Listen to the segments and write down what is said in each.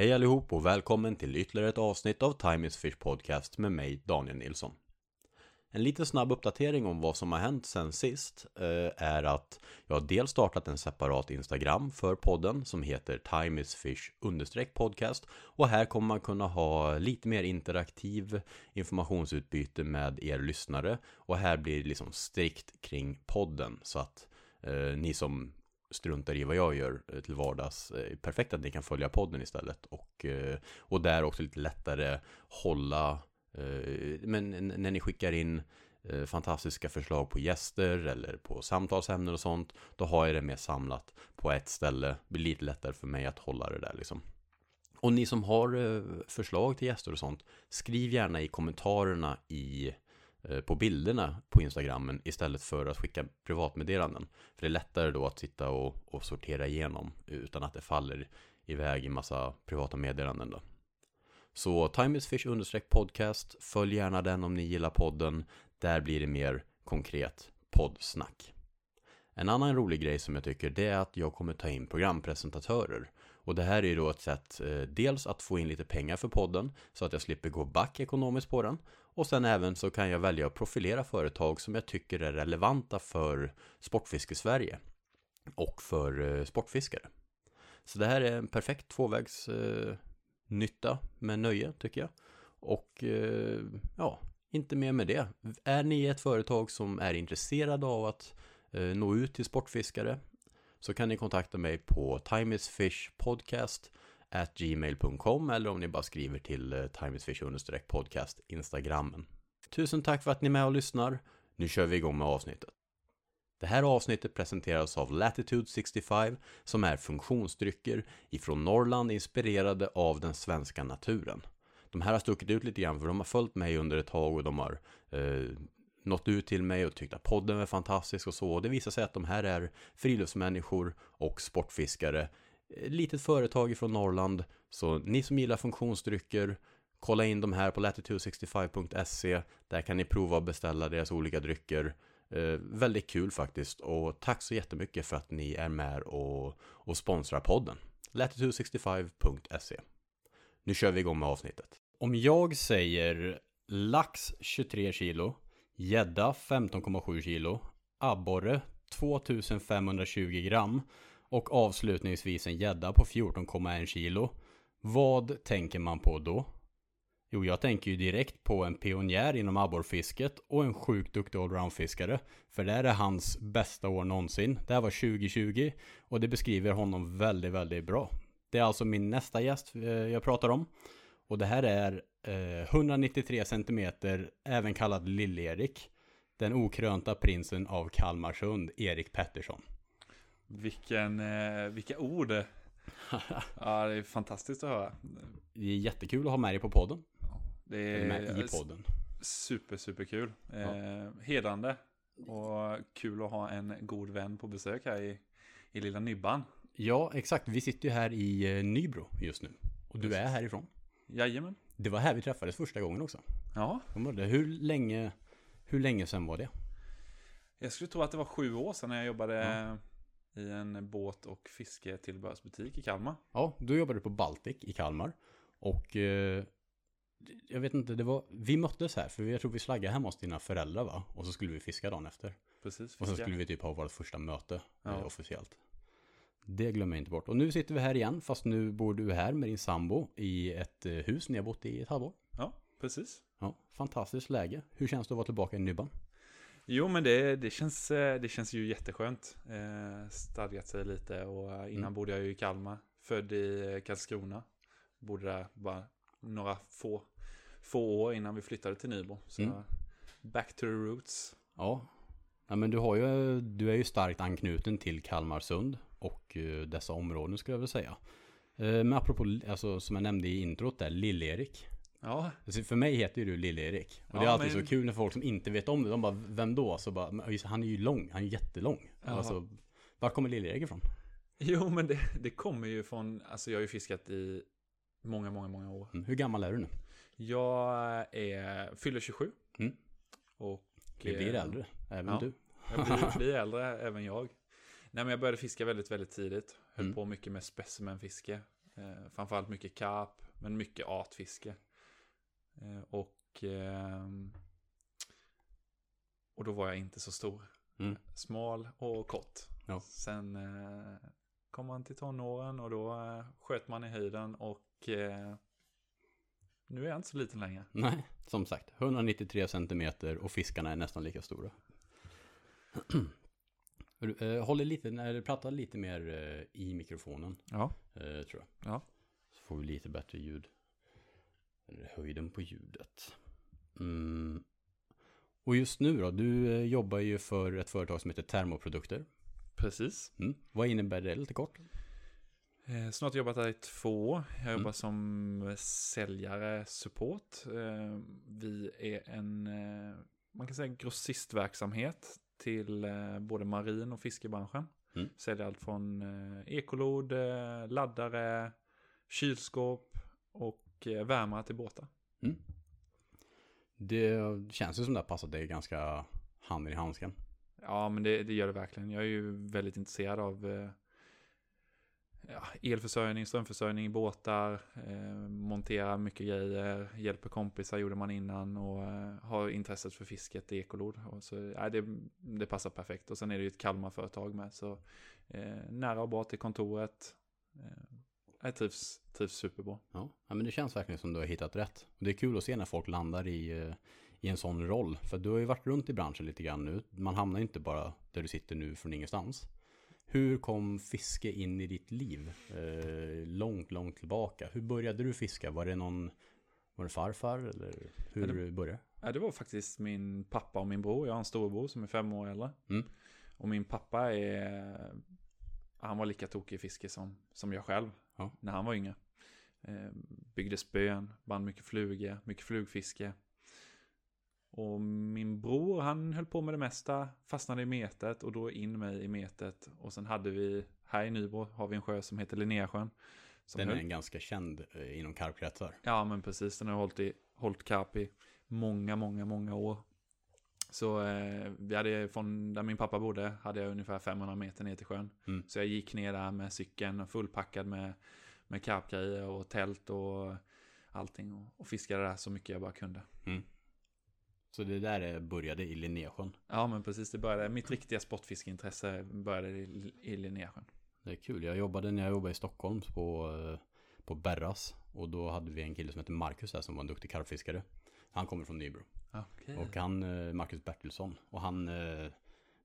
Hej allihop och välkommen till ytterligare ett avsnitt av Time is Fish Podcast med mig, Daniel Nilsson. En liten snabb uppdatering om vad som har hänt sen sist eh, är att jag har dels startat en separat Instagram för podden som heter Time is Fish podcast och här kommer man kunna ha lite mer interaktiv informationsutbyte med er lyssnare och här blir det liksom strikt kring podden så att eh, ni som struntar i vad jag gör eh, till vardags. Eh, perfekt att ni kan följa podden istället och, eh, och där också lite lättare hålla men när ni skickar in fantastiska förslag på gäster eller på samtalsämnen och sånt då har jag det mer samlat på ett ställe. Det blir lite lättare för mig att hålla det där liksom. Och ni som har förslag till gäster och sånt skriv gärna i kommentarerna i Eh, Eh, på bilderna på Instagrammen istället för att skicka privatmeddelanden. För det är lättare då att sitta och, och sortera igenom utan att det faller iväg i massa privata meddelanden då. Så timeisfish-podcast, följ gärna den om ni gillar podden. Där blir det mer konkret poddsnack. En annan rolig grej som jag tycker det är att jag kommer ta in programpresentatörer. Och det här är då ett sätt eh, dels att få in lite pengar för podden så att jag slipper gå back ekonomiskt på den och sen även så kan jag välja att profilera företag som jag tycker är relevanta för Sportfiske Sverige och för eh, sportfiskare. Så det här är en perfekt tvåvägs eh, nytta med nöje tycker jag. Och eh, ja, inte mer med det. Är ni ett företag som är intresserade av att eh, nå ut till sportfiskare så kan ni kontakta mig på timeisfishpodcast at gmail.com eller om ni bara skriver till eh, timesfish podcast Instagrammen. Tusen tack för att ni är med och lyssnar. Nu kör vi igång med avsnittet. Det här avsnittet presenteras av Latitude 65 som är funktionsdrycker ifrån Norrland inspirerade av den svenska naturen. De här har stuckit ut lite grann för de har följt mig under ett tag och de har eh, nått ut till mig och tyckt att podden är fantastisk och så. Och det visar sig att de här är friluftsmänniskor och sportfiskare Eh, litet företag från Norrland. Så ni som gillar funktionsdrycker, kolla in de här på latitude65.se. Där kan ni prova att beställa deras olika drycker. Eh, väldigt kul faktiskt och tack så jättemycket för att ni är med och, och sponsrar podden. Latitude65.se Nu kör vi igång med avsnittet. Om jag säger lax 23 kilo, gädda 15,7 kilo, abborre 2520 gram och avslutningsvis en gädda på 14,1 kilo. Vad tänker man på då? Jo, jag tänker ju direkt på en pionjär inom abborrfisket och en sjukt duktig allroundfiskare. För det här är hans bästa år någonsin. Det här var 2020 och det beskriver honom väldigt, väldigt bra. Det är alltså min nästa gäst eh, jag pratar om. Och det här är eh, 193 cm, även kallad Lill-Erik. Den okrönta prinsen av Kalmarsund, Erik Pettersson. Vilken, eh, vilka ord. ja, det är fantastiskt att höra. Det är jättekul att ha med dig på podden. Det är med i podden. Super, super kul. Ja. Eh, hedrande. Och kul att ha en god vän på besök här i, i lilla Nybban. Ja, exakt. Vi sitter ju här i eh, Nybro just nu. Och du är härifrån. Jajamän. Det var här vi träffades första gången också. Ja. Hur länge, hur länge sedan var det? Jag skulle tro att det var sju år sedan när jag jobbade ja i en båt och fisketillbehörsbutik i Kalmar. Ja, du jobbade på Baltic i Kalmar. Och eh, jag vet inte, det var, vi möttes här för jag tror vi slaggade hemma hos dina föräldrar va? Och så skulle vi fiska dagen efter. Precis. Fiska. Och så skulle vi typ ha vårt första möte eh, ja. eh, officiellt. Det glömmer jag inte bort. Och nu sitter vi här igen, fast nu bor du här med din sambo i ett eh, hus ni har bott i ett halvår. Ja, precis. Ja, fantastiskt läge. Hur känns det att vara tillbaka i Nybban? Jo, men det, det, känns, eh, det känns ju jätteskönt. Eh, stadgat sig lite och innan mm. bodde jag ju i Kalmar. Född i Karlskrona. Bodde där bara några få, få år innan vi flyttade till Nybro. Så mm. back to the roots. Ja. ja, men du, har ju, du är ju starkt anknuten till Kalmarsund och dessa områden skulle jag vilja säga. Men apropå, alltså, som jag nämnde i introt där, Lill-Erik. Ja. Alltså för mig heter ju du Lill-Erik. Och ja, det är alltid men... så kul när folk som inte vet om det, de bara, vem då? Så bara, han är ju lång, han är jättelång. Ja. Alltså, var kommer Lill-Erik ifrån? Jo, men det, det kommer ju från, alltså jag har ju fiskat i många, många, många år. Mm. Hur gammal är du nu? Jag är, fyller 27. Mm. Och... Vi blir eh, äldre, även ja, du. Jag blir, blir äldre, även jag. Nej, men jag började fiska väldigt, väldigt tidigt. Höll mm. på mycket med specimenfiske. Eh, framförallt mycket karp, men mycket artfiske. Eh, och, ehm, och då var jag inte så stor. Mm. Smal och kort. Ja. Sen eh, kom man till tonåren och då eh, sköt man i höjden och nu är jag inte så liten längre. Nej, som sagt, 193 centimeter och fiskarna är nästan lika stora. Håller lite, när du pratar lite mer i mikrofonen, Ja. tror jag. Ja. Så får vi lite bättre ljud. Höjden på ljudet. Mm. Och just nu då, du eh, jobbar ju för ett företag som heter Thermoprodukter. Precis. Mm. Vad innebär det lite kort? Eh, snart jobbat där i två år. Jag jobbar Mm. som säljare support. Eh, vi är en, eh, man kan säga grossistverksamhet till eh, både marin och fiskebranschen. Mm. Säljer allt från eh, ekolod, eh, laddare, kylskåp och eh, värmare till båtar. Det känns ju som det har passat dig ganska hand i handsken. Ja, men det, det gör det verkligen. Jag är ju väldigt intresserad av eh, ja, elförsörjning, strömförsörjning båtar, eh, monterar mycket grejer, hjälper kompisar gjorde man innan och eh, har intresset för fisket i ekolod. Och så, ja, det, det passar perfekt. Och sen är det ju ett Kalmar-företag med, så eh, nära och bra till kontoret. Jag trivs, trivs superbra. Ja. ja, men det känns verkligen som du har hittat rätt. Och det är kul att se när folk landar i, eh, i en sån roll. För du har ju varit runt i branschen lite grann nu. Man hamnar ju inte bara där du sitter nu från ingenstans. Hur kom fiske in i ditt liv? Eh, långt, långt tillbaka. Hur började du fiska? Var det någon, var det farfar eller hur Ja, det... började Ja, det var faktiskt min pappa och min bror. Jag har en storbror som är fem år äldre. Mm. Och min pappa är... Han var lika tokig i fiske som, som jag själv. Ja. När han var yngre. Eh, byggde spön, band mycket flugor, mycket flugfiske. Och min bror, han höll på med det mesta. Fastnade i metet och då in mig i metet. Och sen hade vi, här i Nybro har vi en sjö som heter Linnéasjön. Som Den är höll- en ganska känd eh, inom karpkretsar. Ja, men precis. Den har hållit, i, hållit karp i många, många, många år. Så eh, vi hade från där min pappa bodde hade jag ungefär 500 meter ner till sjön. Mm. Så jag gick ner där med cykeln fullpackad med, med karpgrejer och tält och allting. Och, och fiskade där så mycket jag bara kunde. Så det där eh, började i Linnésjön. Ja, men precis. Det började, mitt riktiga sportfiskeintresse började i, i Linnésjön. Det är kul. Jag jobbade när jag jobbade i Stockholm på, eh, på Berras. Och då hade vi en kille som hette Marcus där som var en duktig karpfiskare. Han kommer från Nybro. Okay. Och han, eh, Marcus Bertilsson. Och han eh,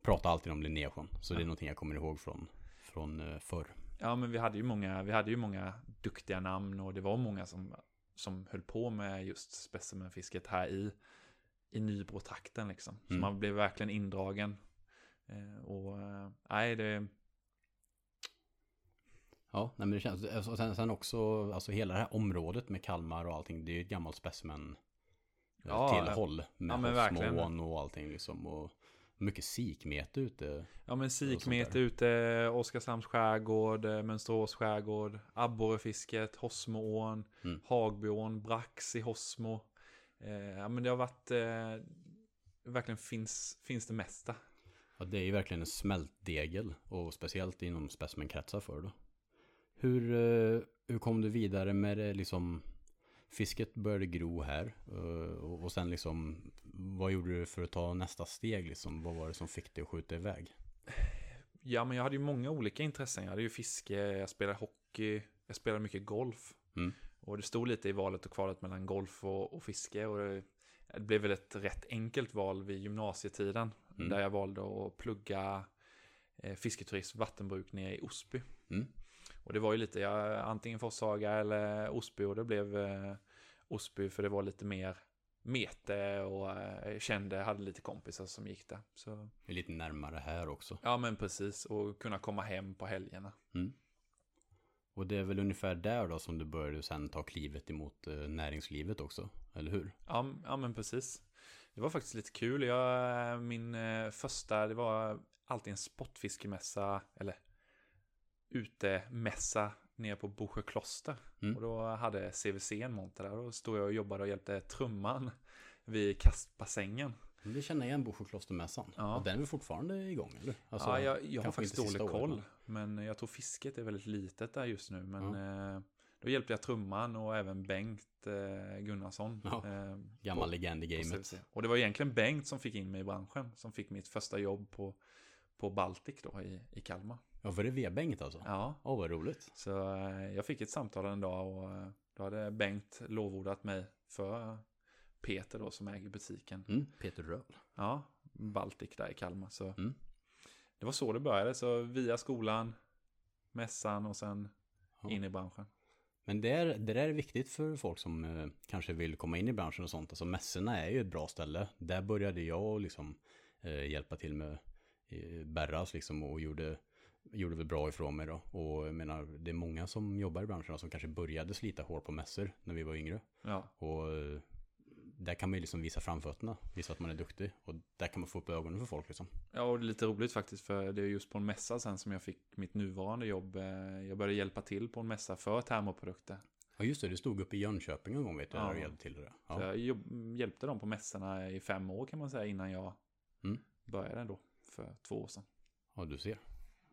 pratar alltid om Linnésjön. Så det är någonting jag kommer ihåg från, från eh, förr. Ja, men vi hade ju många, vi hade ju många duktiga namn och det var många som, som höll på med just specimenfisket här i, i Nybro-trakten liksom. Så Mm. man blev verkligen indragen. Och nej, det, Ja, nej, men det känns. Och sen, sen också, alltså hela det här området med Kalmar och allting. Det är ju ett gammalt specimen Ja, tillhåll. Med ja, men verkligen. Och allting liksom. Och mycket sikmete ute. ja men sikmete ute, Oskarshamns skärgård, eh, Mönsterås skärgård, abborrefisket, Hossmoån, Mm. Hagbyån, Brax i Hossmo. Eh, ja men det har varit, eh, verkligen finns, finns det mesta. Ja, det är ju verkligen en smältdegel. Och speciellt inom specimenkretsar för då. Hur, eh, hur kom du vidare med det liksom? Fisket började gro här. eh, Och sen liksom, vad gjorde du för att ta nästa steg liksom? Vad var det som fick dig att skjuta iväg? Ja, men jag hade ju många olika intressen. Jag hade ju fiske, jag spelade hockey, jag spelade mycket golf. Mm. Och det stod lite i valet och kvalet mellan golf och, och fiske. Och det, det blev väl ett rätt enkelt val vid gymnasietiden. Mm. Där jag valde att plugga eh, fisketurism, vattenbruk nere i Osby. Mm. Och det var ju lite, ja, antingen Forshaga eller Osby. Och det blev eh, Osby för det var lite mer mete och eh, kände, hade lite kompisar som gick där. Så Det är lite närmare här också. Ja men precis, och kunna komma hem på helgerna. Mm. Och det är väl ungefär där då som du började sen ta klivet emot eh, näringslivet också, eller hur? Ja, ja men precis. Det var faktiskt lite kul. Jag, min eh, första, det var alltid en sportfiskemässa, eller utemässa nere på Bosjö kloster. Mm. Och då hade CVC en monter där. Då stod jag och jobbade och hjälpte trumman vid kastbassängen. Vi känner igen Bosjöklostermässan. Ja. Och den är fortfarande igång, eller? Alltså, ja, jag, jag har faktiskt dålig sista koll. åren. Men jag tror fisket är väldigt litet där just nu. Men eh, då hjälpte jag trumman och även Bengt eh, Gunnarsson. Ja, eh, Gammal legend i gamet. Och det var egentligen Bengt som fick in mig i branschen. Som fick mitt första jobb på, på Baltic då i, i Kalmar. Ja, var det V-Bengt alltså? Ja, Åh, vad roligt. så eh, jag fick ett samtal en dag och eh, då hade Bengt lovordat mig för Peter då som äger butiken. Mm, Peter Röhl. Ja, Baltic där i Kalmar. Så Mm. det var så det började. Så via skolan, mässan och sen Ja. in i branschen. Men det, är, det där är viktigt för folk som eh, kanske vill komma in i branschen och sånt. Alltså mässorna är ju ett bra ställe. Där började jag liksom eh, hjälpa till med eh, Berras liksom och gjorde, gjorde väl bra ifrån mig då. Och jag menar, det är många som jobbar i branschen som kanske började slita hårt på mässor när vi var yngre. Ja, Och eh, där kan man ju liksom visa framfötterna, visa att man är duktig. Och där kan man få upp ögonen för folk liksom. Ja, och det är lite roligt faktiskt för det är just på en mässa sen som jag fick mitt nuvarande jobb. Eh, Jag började hjälpa till på en mässa för termoprodukter. Ja just det, du stod uppe i Jönköping en gång vet jag, Ja. du hjälpte till det. Så Ja. jag jobb, hjälpte dem på mässorna i fem år kan man säga innan jag Mm. började då för två år sedan. Ja, du ser.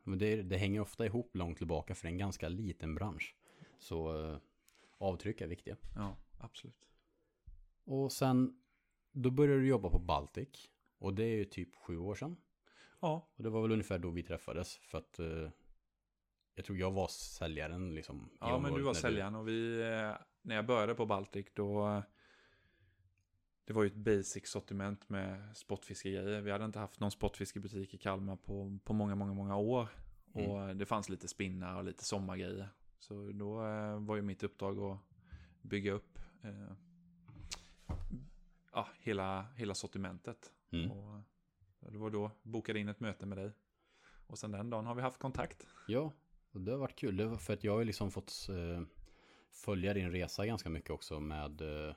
Men det, det hänger ofta ihop långt tillbaka för en ganska liten bransch. Så eh, avtryck är viktiga. Ja, absolut. Och sen, då började du jobba på Baltic. Och det är ju typ sju år sedan. Ja, Och det var väl ungefär då vi träffades. För att eh, jag tror jag var säljaren liksom. ja men du var säljaren och vi, eh, när jag började på Baltic då, det var ju ett basic sortiment med sportfiskegrejer. Vi hade inte haft någon sportfiskebutik i Kalmar på, på många, många, många år. Mm. Och det fanns lite spinnar och lite sommargrejer. Så då eh, var ju mitt uppdrag att bygga upp eh, ja, hela, hela sortimentet. Mm. Och det var då jag bokade in ett möte med dig. Och sen den dagen har vi haft kontakt. Ja, och det har varit kul. Det var för att jag har liksom fått eh, följa din resa ganska mycket också med eh,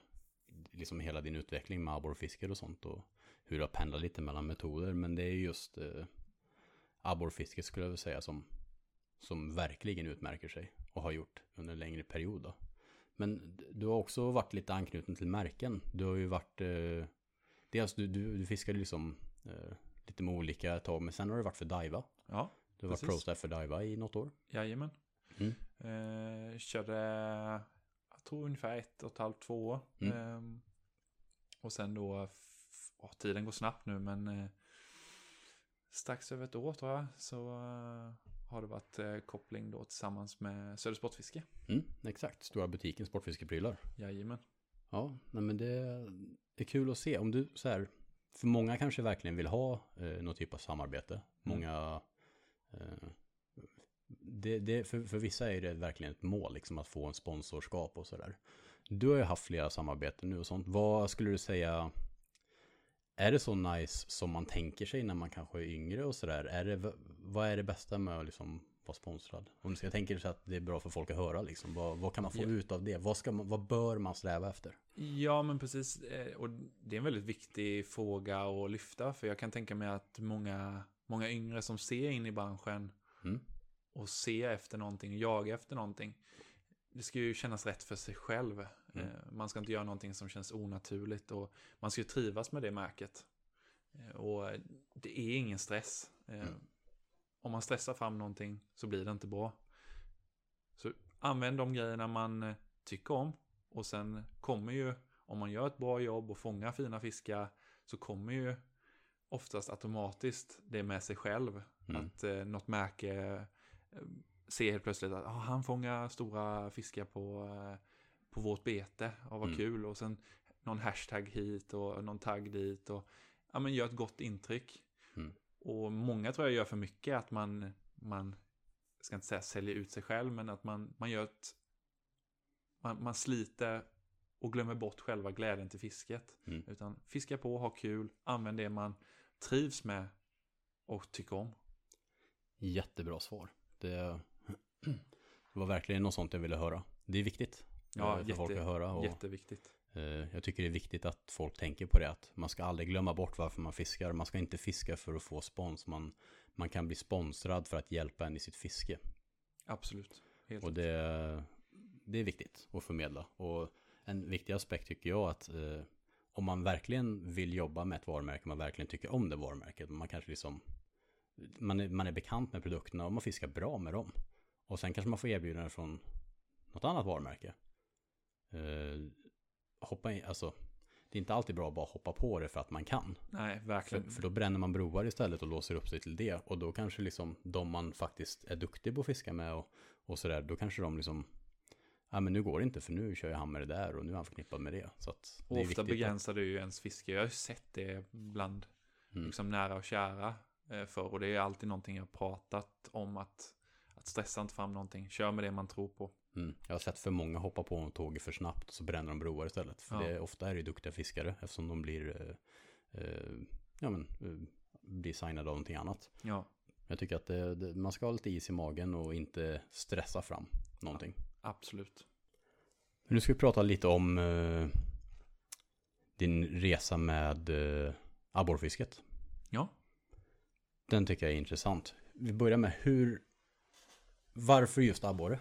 liksom hela din utveckling med abborrfiske och sånt och hur du har pendlat lite mellan metoder. Men det är just eh, abborrfisket skulle jag vilja säga som, som verkligen utmärker sig och har gjort under en längre period. Då. Men du har också varit lite anknuten till märken. Du har ju varit, eh, dels du, du, du fiskade liksom eh, lite med olika tag, men sen har du varit för Daiwa. Ja, Du har varit Precis. pro-staff för Daiwa i något år. jajamän. Mm. Eh, körde, tror ungefär ett och ett halvt, två år. Mm. Eh, och sen då, ja, tiden går snabbt nu men eh, strax över ett år tror jag så eh, har det varit eh, koppling då tillsammans med Söder Sportfiske. Mm, exakt, stora butiken Sportfiskeprylar. Jajamän. Ja, nej men det är kul att se. Om du så här, för många kanske verkligen vill ha eh, någon typ av samarbete. Många, eh, det, det, för, för vissa är det verkligen ett mål, liksom att få en sponsorskap och sådär. Du har ju haft flera samarbeten nu och sånt. Vad skulle du säga, är det så nice som man tänker sig när man kanske är yngre och sådär? Vad är det bästa med att liksom vara sponsrad? Om du ska tänka dig att det är bra för folk att höra, liksom. vad, vad kan man få Ja. ut av det? Vad, ska man, vad bör man sträva efter? Ja, men precis. Eh, Och det är en väldigt viktig fråga att lyfta. För jag kan tänka mig att många, många yngre som ser in i branschen Mm. Och ser efter någonting och jagar efter någonting. Det ska ju kännas rätt för sig själv. Mm. Eh, Man ska inte göra någonting som känns onaturligt. Och man ska ju trivas med det märket. Eh, Och det är ingen stress. Eh, Mm. Om man stressar fram någonting så blir det inte bra. Så använd de grejerna man tycker om. Och sen kommer ju, om man gör ett bra jobb och fångar fina fiskar, så kommer ju oftast automatiskt det med sig själv. Mm. Att eh, något märke ser helt plötsligt att ah, han fångar stora fiskar på, eh, på vårt bete. Ja, vad Mm. kul. Och sen någon hashtag hit och någon tagg dit. Och, ja, men gör ett gott intryck. Mm. Och många tror jag gör för mycket att man, man ska inte säga säljer ut sig själv, men att man, man gör ett, man, man sliter och glömmer bort själva glädjen till fisket. Mm. Utan fiska på, ha kul, använd det man trivs med och tycker om. Jättebra svar. Det, var verkligen något sånt jag ville höra. Det är viktigt Ja, eh, för folk jätte- att höra. Och, Jätteviktigt. eh, jag tycker det är viktigt att folk tänker på det. Att man ska aldrig glömma bort varför man fiskar. Man ska inte fiska för att få spons. Man, man kan bli sponsrad för att hjälpa en i sitt fiske. Absolut. Helt Och det, det är viktigt att förmedla. Och en viktig aspekt tycker jag att eh, om man verkligen vill jobba med ett varumärke, man verkligen tycker om det varumärket, man kanske liksom man är, man är bekant med produkterna och man fiskar bra med dem. Och sen kanske man får erbjudanden från något annat varumärke. Eh, hoppa in, alltså det är inte alltid bra att bara hoppa på det för att man kan. Nej, För, verkligen. för då bränner man broar istället och låser upp sig till det. Och då kanske liksom de man faktiskt är duktig på att fiska med och, och sådär, då kanske de liksom, ja men nu går det inte för nu kör jag han med det där och nu är han förknippad med det. Så det ofta begränsar det ju ens fiske. Jag har ju sett det bland Mm. liksom nära och kära eh, förr. Och det är alltid någonting jag pratat om att, att stressa inte fram någonting. Kör med det man tror på. Mm. Jag har sett för många hoppa på en tåg för snabbt så bränner de broar istället. För Ja. det, ofta är det duktiga fiskare eftersom de blir, eh, eh, ja men, eh, blir signade av någonting annat. Ja, Jag tycker att det, det, man ska ha lite is i magen och inte stressa fram någonting. absolut. Nu ska vi prata lite om eh, din resa med eh, abborrfisket. Ja. Den tycker jag är intressant. Vi börjar med hur, varför just abborre?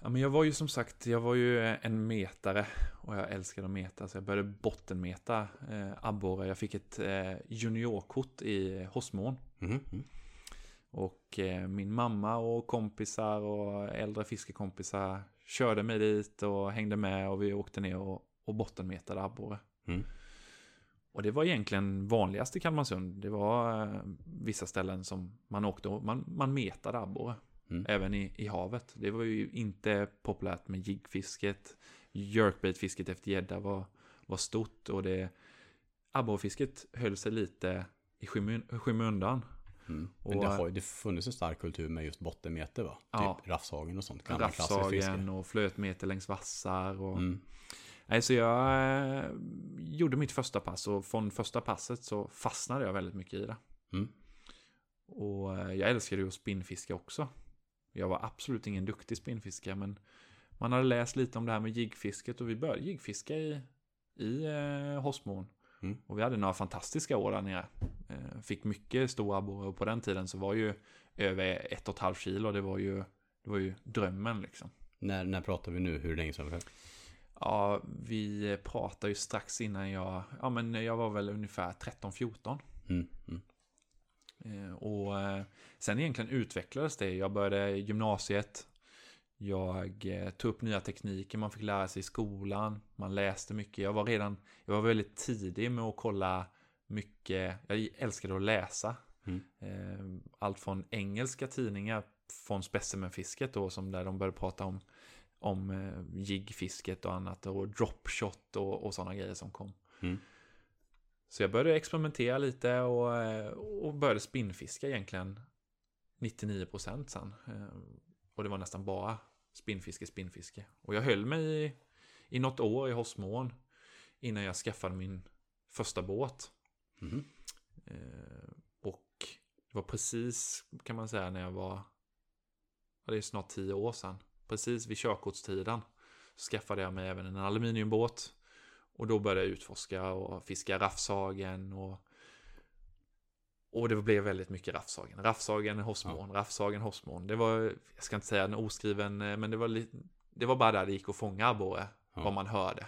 Ja, men jag var ju som sagt, jag var ju en metare och jag älskade att meta. Så jag började bottenmeta eh, abborre. Jag fick ett eh, juniorkort i Hossmån. Mhm, mm. Och eh, min mamma och kompisar och äldre fiskekompisar körde mig dit och hängde med och vi åkte ner och, och bottenmetade abborre. Mm. Och det var egentligen vanligast i Kalmarsund. Det var eh, vissa ställen som man åkte och man, man metade abborre. Mm. Även i, i havet. Det var ju inte populärt med jiggfisket. Jerkbaitfisket efter gädda var, var stort och det abborrefisket höll sig lite i skymun- skymundan. Mm. Men Och- det har ju det funnits en stark kultur med just bottenmete va? Ja. Typ Raffshagen och sånt. Raffsagen och flötmete längs vassar. Och... Mm. Nej, så jag eh, gjorde mitt första pass och från första passet så fastnade jag väldigt mycket i det. Mm. Och eh, jag älskade ju att spinnfiska också. Jag var absolut ingen duktig spinnfiskare men man hade läst lite om det här med jiggfisket och vi började jiggfiska i, i eh, Hossmån. Mm. Och vi hade några fantastiska år där nere. Eh, fick mycket stora abborre och på den tiden så var ju över ett och ett halvt kilo, det var ju, det var ju drömmen liksom. När, när pratar vi nu? Hur länge sedan? Ja, vi pratade ju strax innan jag, ja men jag var väl ungefär 13-14. Mm. Mm. Eh, Och eh, sen egentligen utvecklades det. Jag började gymnasiet. Jag eh, tog upp nya tekniker man fick lära sig i skolan. Man läste mycket. Jag var redan, jag var väldigt tidig med att kolla mycket. Jag älskade att läsa. Mm. Allt från engelska tidningar från specimenfisket då som där de började prata om om eh, jiggfisket och annat och dropshot och, och sådana grejer som kom. Mm. Så jag började experimentera lite och, eh, och började spinnfiska egentligen 99% sen. Eh, Och det var nästan bara spinnfiske, spinnfiske. Och jag höll mig i, i något år i Hossmån innan jag skaffade min första båt. Eh, Och det var precis, kan man säga, när jag var, ja, det är snart tio år sedan, precis vid körkortstiden, så skaffade jag mig även en aluminiumbåt. Och då började jag utforska och fiska raffsagen och och det blev väldigt mycket raffsagen. Raffsagen, Hossmån, raffsagen, Hossmån. Det var, jag ska inte säga en oskriven, eh, men det var, li, det var bara där det gick att fånga abborre. Ja. Vad man hörde.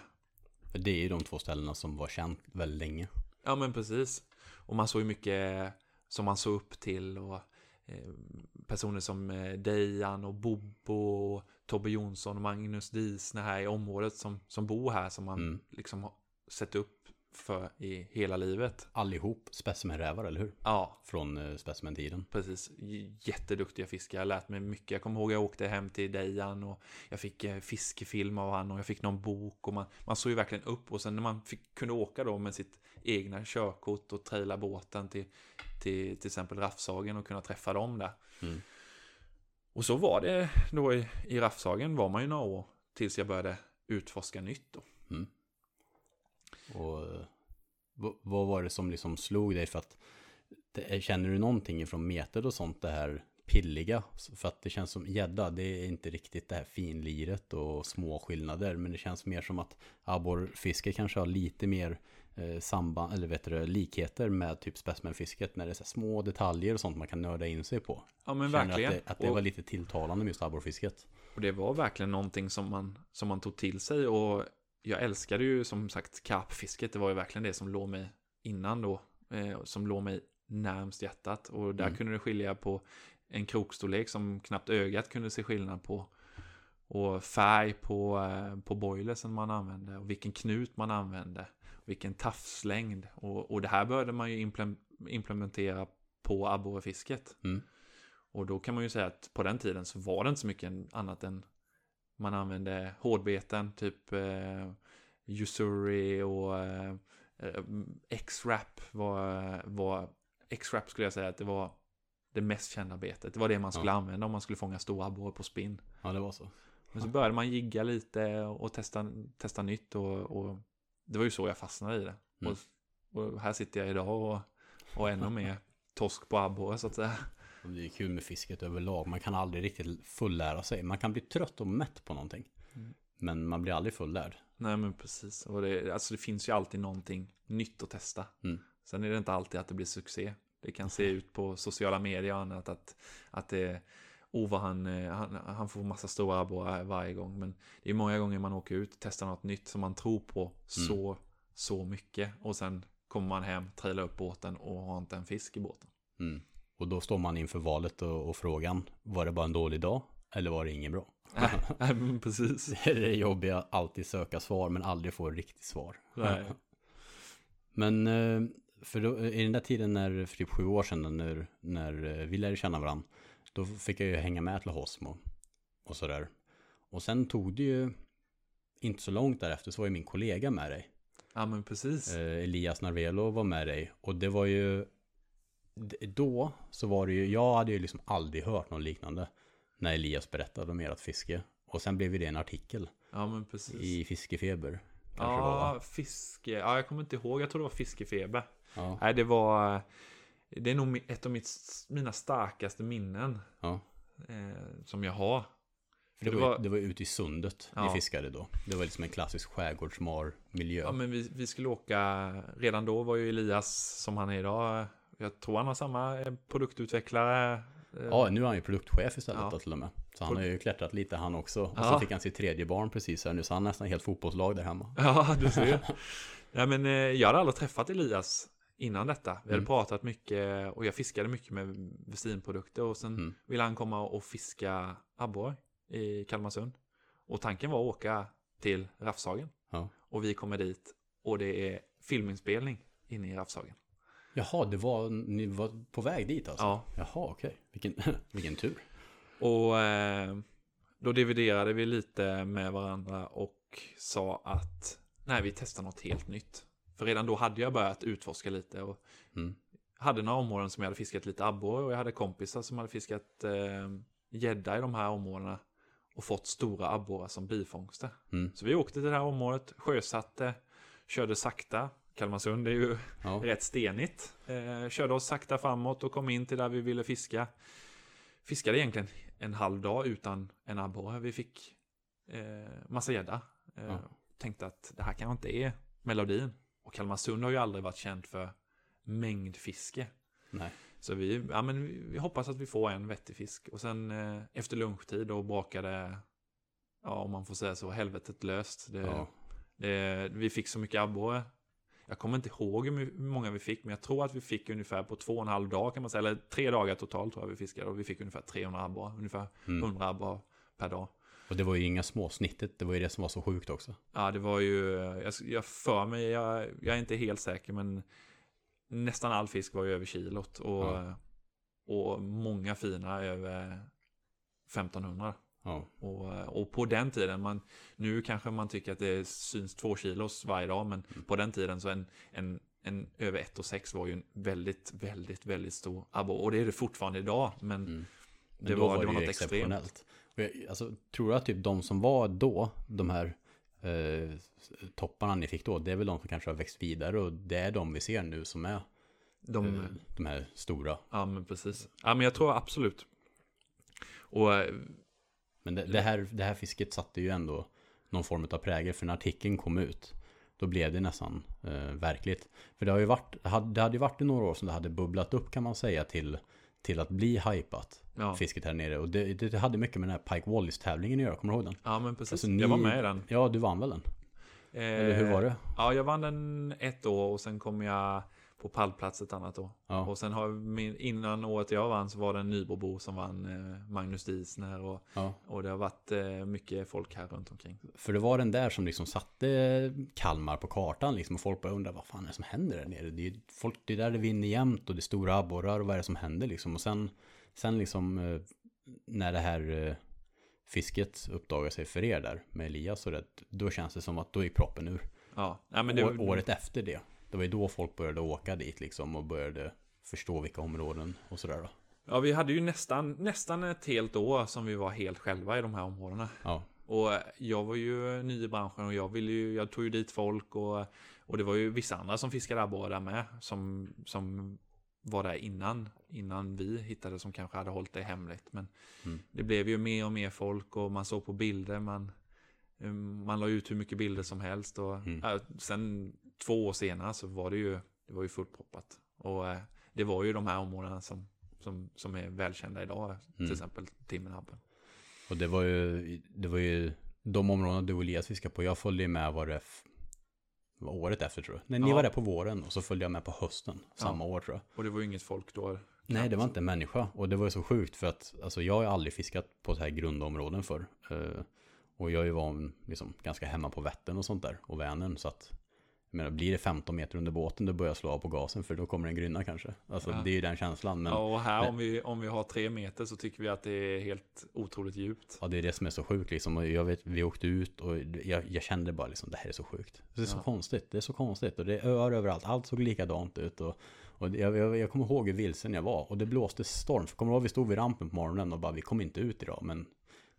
Det är ju de två ställena som var känt väldigt länge. Ja men precis. Och man såg ju mycket som man såg upp till och personer som eh, Dejan och Bobbo och Tobbe Jonsson och Magnus Disner här i området som, som bor här som man Mm. liksom har sett upp för i hela livet. Allihop specimenrävar, eller hur? Ja, Från eh, specimentiden. precis. Jätteduktiga fiskare. Jag har lärt mig mycket. Jag kommer ihåg jag åkte hem till Dejan och jag fick eh, fiskefilm av han och jag fick någon bok och man, man såg ju verkligen upp och sen när man fick, kunde åka då med sitt egna körkort och traila båten till till till exempel Raffsagen och kunna träffa dem där. Mm. Och så var det då i, i Raffsagen var man ju några år tills jag började utforska nytt då. Och eh, vad var det som liksom slog dig för att det, känner du någonting från metet och sånt det här pilliga? För att det känns som gädda, det är inte riktigt det här finliret och små skillnader. Men det känns mer som att abborrfiske kanske har lite mer eh, samband, eller vet du, likheter med typ specimenfisket när det är så små detaljer och sånt man kan nörda in sig på. Ja men Känner verkligen. Att det, att det och, var lite tilltalande med just abborrfisket. och det var verkligen någonting som man, som man tog till sig och jag älskade ju som sagt karpfisket. Det var ju verkligen det som låg mig innan då. Eh, som låg mig närmst hjärtat. Och där Mm. kunde det skilja på en krokstorlek som knappt ögat kunde se skillnad på. och färg på, eh, på boilersen man använde och vilken knut man använde. Vilken tafslängd. Och, och det här började man ju implementera på abborrefisket. Mm. Och då kan man ju säga att på den tiden så var det inte så mycket annat än man använde hårdbeten, typ eh, Usuri och eh, eh X-Rap var, var X-Rap skulle jag säga att det var det mest kända betet. Det var det man skulle ja. använda om man skulle fånga stora abborre på spinn. Ja, det var så. Men så började man gigga lite och testa, testa nytt och, och det var ju så jag fastnade i det. Mm. Och, och, här sitter jag idag och, och ännu mer torsk på abborre så att säga. Det är kul med fisket överlag. Man kan aldrig riktigt fullära sig. Man kan bli trött och mätt på någonting. Mm. Men man blir aldrig fullärd. Nej men precis. Och det, alltså det finns ju alltid någonting nytt att testa. Mm. Sen är det inte alltid att det blir succé. Det kan se ut på sociala medier och annat att, att det oh vad han, eh, han, han får massa stora abborrar varje gång. Men det är många gånger man åker ut, testar något nytt som man tror på så, mm. så mycket. Och sen kommer man hem, trillar upp båten och har inte en fisk i båten. Mm. Och då står man inför valet och, och, frågan, var det bara en dålig dag eller var det ingen bra? Nej, precis. Det är det jobbiga, alltid söka svar men aldrig få riktigt svar. Nej. Men eh, för då, i den där tiden när, för typ sju år sedan när, när vi lärde känna varandra, då fick jag ju hänga med till Hosmo och sådär. Och sen tog det ju inte så långt därefter så var ju min kollega med dig. Ja men precis. Eh, Elias Narvelo var med dig. Och det var ju då så var det ju, jag hade ju liksom aldrig hört något liknande. När Elias berättade om ert fiske. Och sen blev det en artikel. Ja men precis. I Fiskefeber. Ja, fiske. Ja, jag kommer inte ihåg. Jag tror det var Fiskefeber. Ja. Nej, det var... Det är nog ett av mitt, mina starkaste minnen. Ja. Eh, som jag har. För det, det var, det var ute i sundet ja. vi fiskade då. Det var liksom en klassisk skärgårdsmar miljö. Ja, men vi, vi skulle åka. Redan då var ju Elias, som han är idag, jag tror han har samma eh, produktutvecklare. Eh. Ja, nu är han ju produktchef istället ja. då, till och med. Så han har ju klättrat lite han också. Och ja. så fick han sitt tredje barn precis här nu, så han är nästan helt fotbollslag där hemma. Ja, du ser. Nej, men eh, jag hade aldrig träffat Elias innan detta. Vi hade mm. pratat mycket och jag fiskade mycket med Vestinprodukter och sen mm. ville han komma och fiska abborre i Kalmarsund. Och tanken var att åka till Rafshagen. Ja. Och vi kommer dit och det är filminspelning inne i Rafshagen. Jaha, det var, ni var på väg dit alltså? Ja. Jaha, okej. Vilken, vilken tur. Och eh, då dividerade vi lite med varandra och sa att nej, vi testar något helt nytt. För redan då hade jag börjat utforska lite och mm. hade några områden som jag hade fiskat lite abborre och jag hade kompisar som hade fiskat eh, gädda i de här områdena och fått stora abborrar som bifångster. Mm. Så vi åkte till det här området, sjösatte, körde sakta. Kalmarsund är ju ja. rätt stenigt. Eh, körde oss sakta framåt och kom in till där vi ville fiska. Fiskade egentligen en halv dag utan en abborre. Vi fick eh, massa gädda. Eh, ja. Tänkte att det här kanske inte är melodin. Och Kalmarsund har ju aldrig varit känt för mängdfiske. Nej. Så vi, ja, men vi hoppas att vi får en vettig fisk. Och sen eh, efter lunchtid då brakade, ja om man får säga så, helvetet löst. Det, ja. det, vi fick så mycket abborre. Jag kommer inte ihåg hur många vi fick, men jag tror att vi fick ungefär på två och en halv dag kan man säga. Eller tre dagar totalt tror jag vi fiskade. Och vi fick ungefär 300 abborre, ungefär mm. 100 abborre per dag. Och det var ju inga små snittet, det var ju det som var så sjukt också. Ja, det var ju, jag, jag för mig, jag, jag är inte helt säker, men nästan all fisk var ju över kilot. Och, ja. och många fina över 1500. Ja. Och, och på den tiden, man, nu kanske man tycker att det syns två kilos varje dag, men mm. på den tiden så en, en, en över 1 och 6 var ju en väldigt, väldigt, väldigt stor abborre. Och det är det fortfarande idag, men, mm. men det, var, var det, var något extremt. Alltså, tror du att typ de som var då, de här eh, topparna ni fick då, det är väl de som kanske har växt vidare och det är de vi ser nu som är de, eh, de här stora. Ja, men precis. Ja, men jag tror absolut. Och... Eh, men det, det, här, det här fisket satte ju ändå någon form av prägel, för när artikeln kom ut, då blev det nästan eh, verkligt. För det har ju varit, det hade, det hade ju varit i några år som det hade bubblat upp kan man säga till, till att bli hypat ja. fisket här nere. Och det, det, hade mycket med den här Pike Wallis-tävlingen att göra, kommer du ihåg den? Ja, men precis. Alltså, ni, jag var med i den. Ja, du vann väl den? Eh, Eller hur var det? Ja, jag vann den ett år och sen kom jag på pallplats ett annat år. Ja. Och sen har min, innan året jag vann så var det en Nybrobo som vann eh, Magnus Diesner och, Ja. och det har varit eh, mycket folk här runt omkring. För det var den där som liksom satte Kalmar på kartan liksom. Och folk började undra vad fan är det som händer där nere. Det är, folk, det är där det vinner jämt och det är stora abborrar och vad är det som händer liksom. Och sen, sen liksom eh, när det här eh, fisket uppdagar sig för er där med Elias och det. Då känns det som att då är proppen ur. Ja, men det, År, året efter det. Det var ju då folk började åka dit liksom och började förstå vilka områden och sådär då. Ja, vi hade ju nästan, nästan ett helt år som vi var helt själva i de här områdena. Ja, Och jag var ju ny i branschen och jag ville ju, jag tog ju dit folk och, och det var ju vissa andra som fiskade abborre där med. Som, som var där innan, innan vi hittade som kanske hade hållit det hemligt. Men Mm. det blev ju mer och mer folk och man såg på bilder, man, um, man la ut hur mycket bilder som helst. Och Mm. äh, sen två år senare så var det ju, det var ju fullproppat. Och äh, det var ju de här områdena som, som, som är välkända idag, till Mm. exempel Timmenhabben. och det var ju, det var ju de områdena du och Elias fiskade på. Jag följde ju med var det var året efter tror jag. Nej, ni Ja. var där på våren och så följde jag med på hösten samma år tror jag. Och det var ju inget folk då. Nej, det var inte en människa. Och det var ju så sjukt för att alltså, jag har aldrig fiskat på så här grundområden förr. Eh, och jag är ju van, liksom, ganska hemma på Vättern och sånt där. Och Vänern. Så att, jag menar, blir det 15 meter under båten, då börjar jag slå av på gasen. För då kommer en grynna kanske. Alltså, Ja. det är ju den känslan. Men ja, och här men- om, vi, om vi har tre meter så tycker vi att det är helt otroligt djupt. ja, det är det som är så sjukt liksom. Och jag vet, vi åkte ut och jag, jag kände bara liksom, det här är så sjukt. Det är så Ja. konstigt. Det är så konstigt. Och det är öar överallt. Allt såg likadant ut. Och, och jag, jag, jag kommer ihåg hur vilsen jag var. Och det blåste storm. För kommer du ihåg, vi stod vid rampen på morgonen och bara, vi kom inte ut idag. Men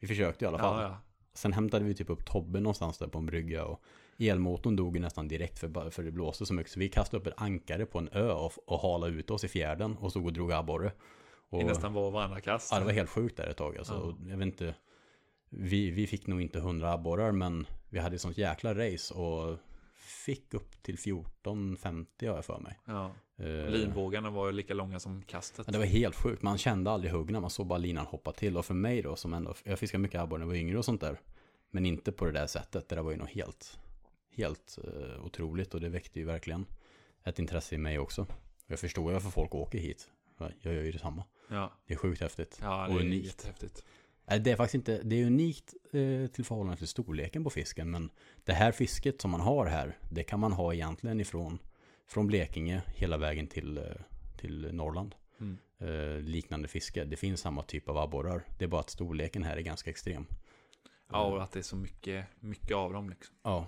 vi försökte i alla fall. Ja. Sen hämtade vi typ upp Tobbe någonstans där på en brygga och elmotorn dog ju nästan direkt för, för det blåste så mycket. Så vi kastade upp ett ankare på en ö och, och halade ut oss i fjärden och stod och drog abborre. Och, I nästan var och varannan kast. ja, det var helt sjukt där ett tag. Alltså, och jag vet inte, vi, vi fick nog inte hundra abborrar men vi hade ett sånt jäkla race och fick upp till 14-50 har jag för mig. Ja. Eh, Linvågarna var ju lika långa som kastet. Ja, det var helt sjukt. Man kände aldrig huggen. Man såg bara linan hoppa till. Och för mig då, som ändå, jag fiskade mycket abborre när jag var yngre och sånt där. Men inte på det där sättet. Det där var ju något helt, helt uh, otroligt. Och det väckte ju verkligen ett intresse i mig också. Jag förstår ju varför folk åker hit. Jag gör ju detsamma. Ja, Det är sjukt häftigt. ja och det är unikt. jättehäftigt. Det är faktiskt inte, det är unikt eh, till förhållande till storleken på fisken. Men det här fisket som man har här, det kan man ha egentligen ifrån från Blekinge hela vägen till, eh, till Norrland. Mm. Eh, liknande fiske. Det finns samma typ av abborrar. Det är bara att storleken här är ganska extrem. Ja, och att det är så mycket, mycket av dem liksom. Ja.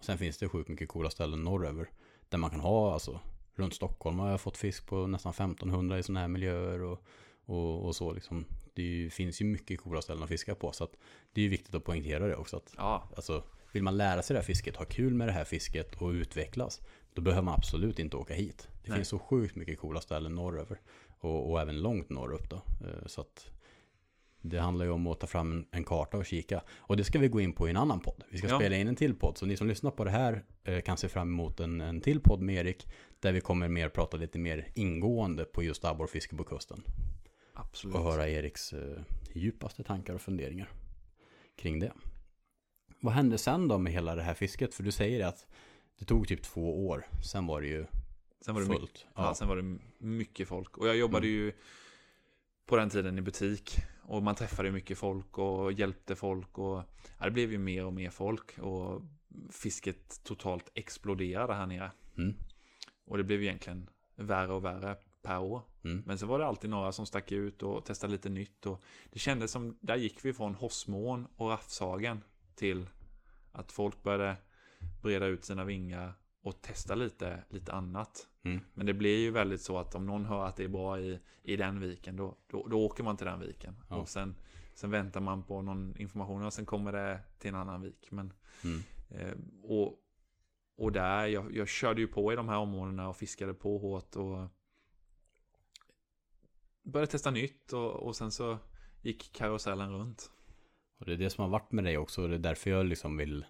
Sen finns det sjukt mycket coola ställen norröver. Där man kan ha alltså. Runt Stockholm har jag fått fisk på nästan 1500 i sådana här miljöer. Och, och, och så liksom. Det ju, finns ju mycket coola ställen att fiska på. Så att det är ju viktigt att poängtera det också. Att, Ja, alltså, vill man lära sig det här fisket, ha kul med det här fisket och utvecklas. Då behöver man absolut inte åka hit. Det Nej. finns så sjukt mycket coola ställen norröver. Och, och även långt norrut då. Eh, Så att det handlar ju om att ta fram en, karta och kika. Och det ska vi gå in på i en annan podd. Vi ska Ja. spela in en till podd. Så ni som lyssnar på det här eh, kan se fram emot en, en till podd med Erik. Där vi kommer mer prata lite mer ingående på just abborrfiske på kusten. absolut. Och höra Eriks eh, djupaste tankar och funderingar kring det. Vad hände sen då med hela det här fisket? För du säger att det tog typ två år. Sen var det ju Sen var det mycket, fullt. ja. sen var det mycket folk. Och jag jobbade Mm. ju på den tiden i butik. Och man träffade mycket folk och hjälpte folk. Och ja, det blev ju mer och mer folk. Och fisket totalt exploderade här nere. Mm. Och det blev egentligen värre och värre per år. Mm. Men så var det alltid några som stack ut och testade lite nytt. Och det kändes som, där gick vi från Hossmån och Raffshagen till att folk började breda ut sina vingar och testa lite, lite annat. Mm. Men det blir ju väldigt så att om någon hör att det är bra i, i den viken, då, då, då åker man till den viken. Ja. Och sen, sen väntar man på någon information och sen kommer det till en annan vik. Men, Mm. eh, och, och där, jag, jag körde ju på i de här områdena och fiskade på hårt och började testa nytt och, och sen så gick karusellen runt. Och det är det som har varit med dig också. Och det är därför jag liksom vill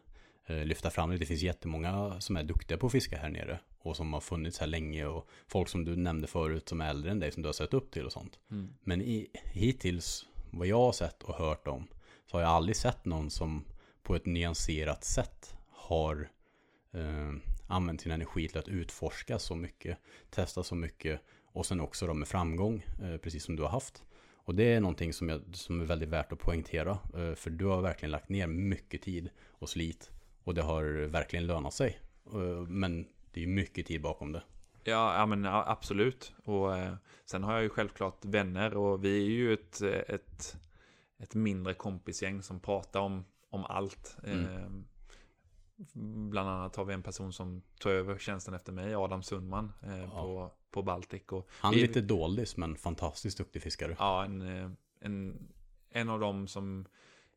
eh, lyfta fram det. Det finns jättemånga som är duktiga på att fiska här nere. Och som har funnits här länge. Och folk som du nämnde förut som är äldre än dig. Som du har sett upp till och sånt. Mm. Men i, hittills, vad jag har sett och hört om, så har jag aldrig sett någon som på ett nyanserat sätt har eh, använt sin energi till att utforska så mycket, testa så mycket och sen också då med framgång, eh, precis som du har haft. Och det är någonting som, jag, som är väldigt värt att poängtera, eh, för du har verkligen lagt ner mycket tid och slit och det har verkligen lönat sig. Eh, men det är mycket tid bakom det. Ja, ja men ja, absolut. Och eh, sen har jag ju självklart vänner och vi är ju ett, ett, ett mindre kompisgäng som pratar om, om allt. Mm. Eh, bland annat har vi en person som tar över tjänsten efter mig, Adam Sundman, eh, Ja. på, på Baltic. Och Han är vi- lite doldis men fantastiskt duktig fiskare. Ja, en, eh, en, en av dem som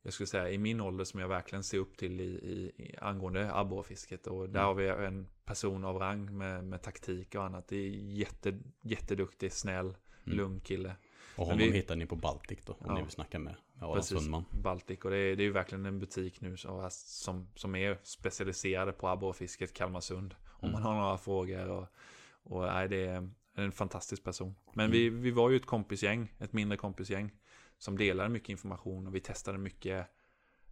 jag skulle säga i min ålder som jag verkligen ser upp till i, i, i angående abborrfisket. Och där Mm. har vi en person av rang med, med taktik och annat. Det är jätte, jätteduktig, snäll, Mm. lugn kille. Och honom vi- hittar ni på Baltic då, om Ja. ni vill snacka med, med Adam Precis. Sundman. Baltic. Och det är, det är ju verkligen en butik nu så- som, som är specialiserade på abborrfisket, Kalmarsund. Om Mm. man har några frågor. Och, och nej, det är en fantastisk person. Men Mm. vi, vi var ju ett kompisgäng, ett mindre kompisgäng. Som delade mycket information och vi testade mycket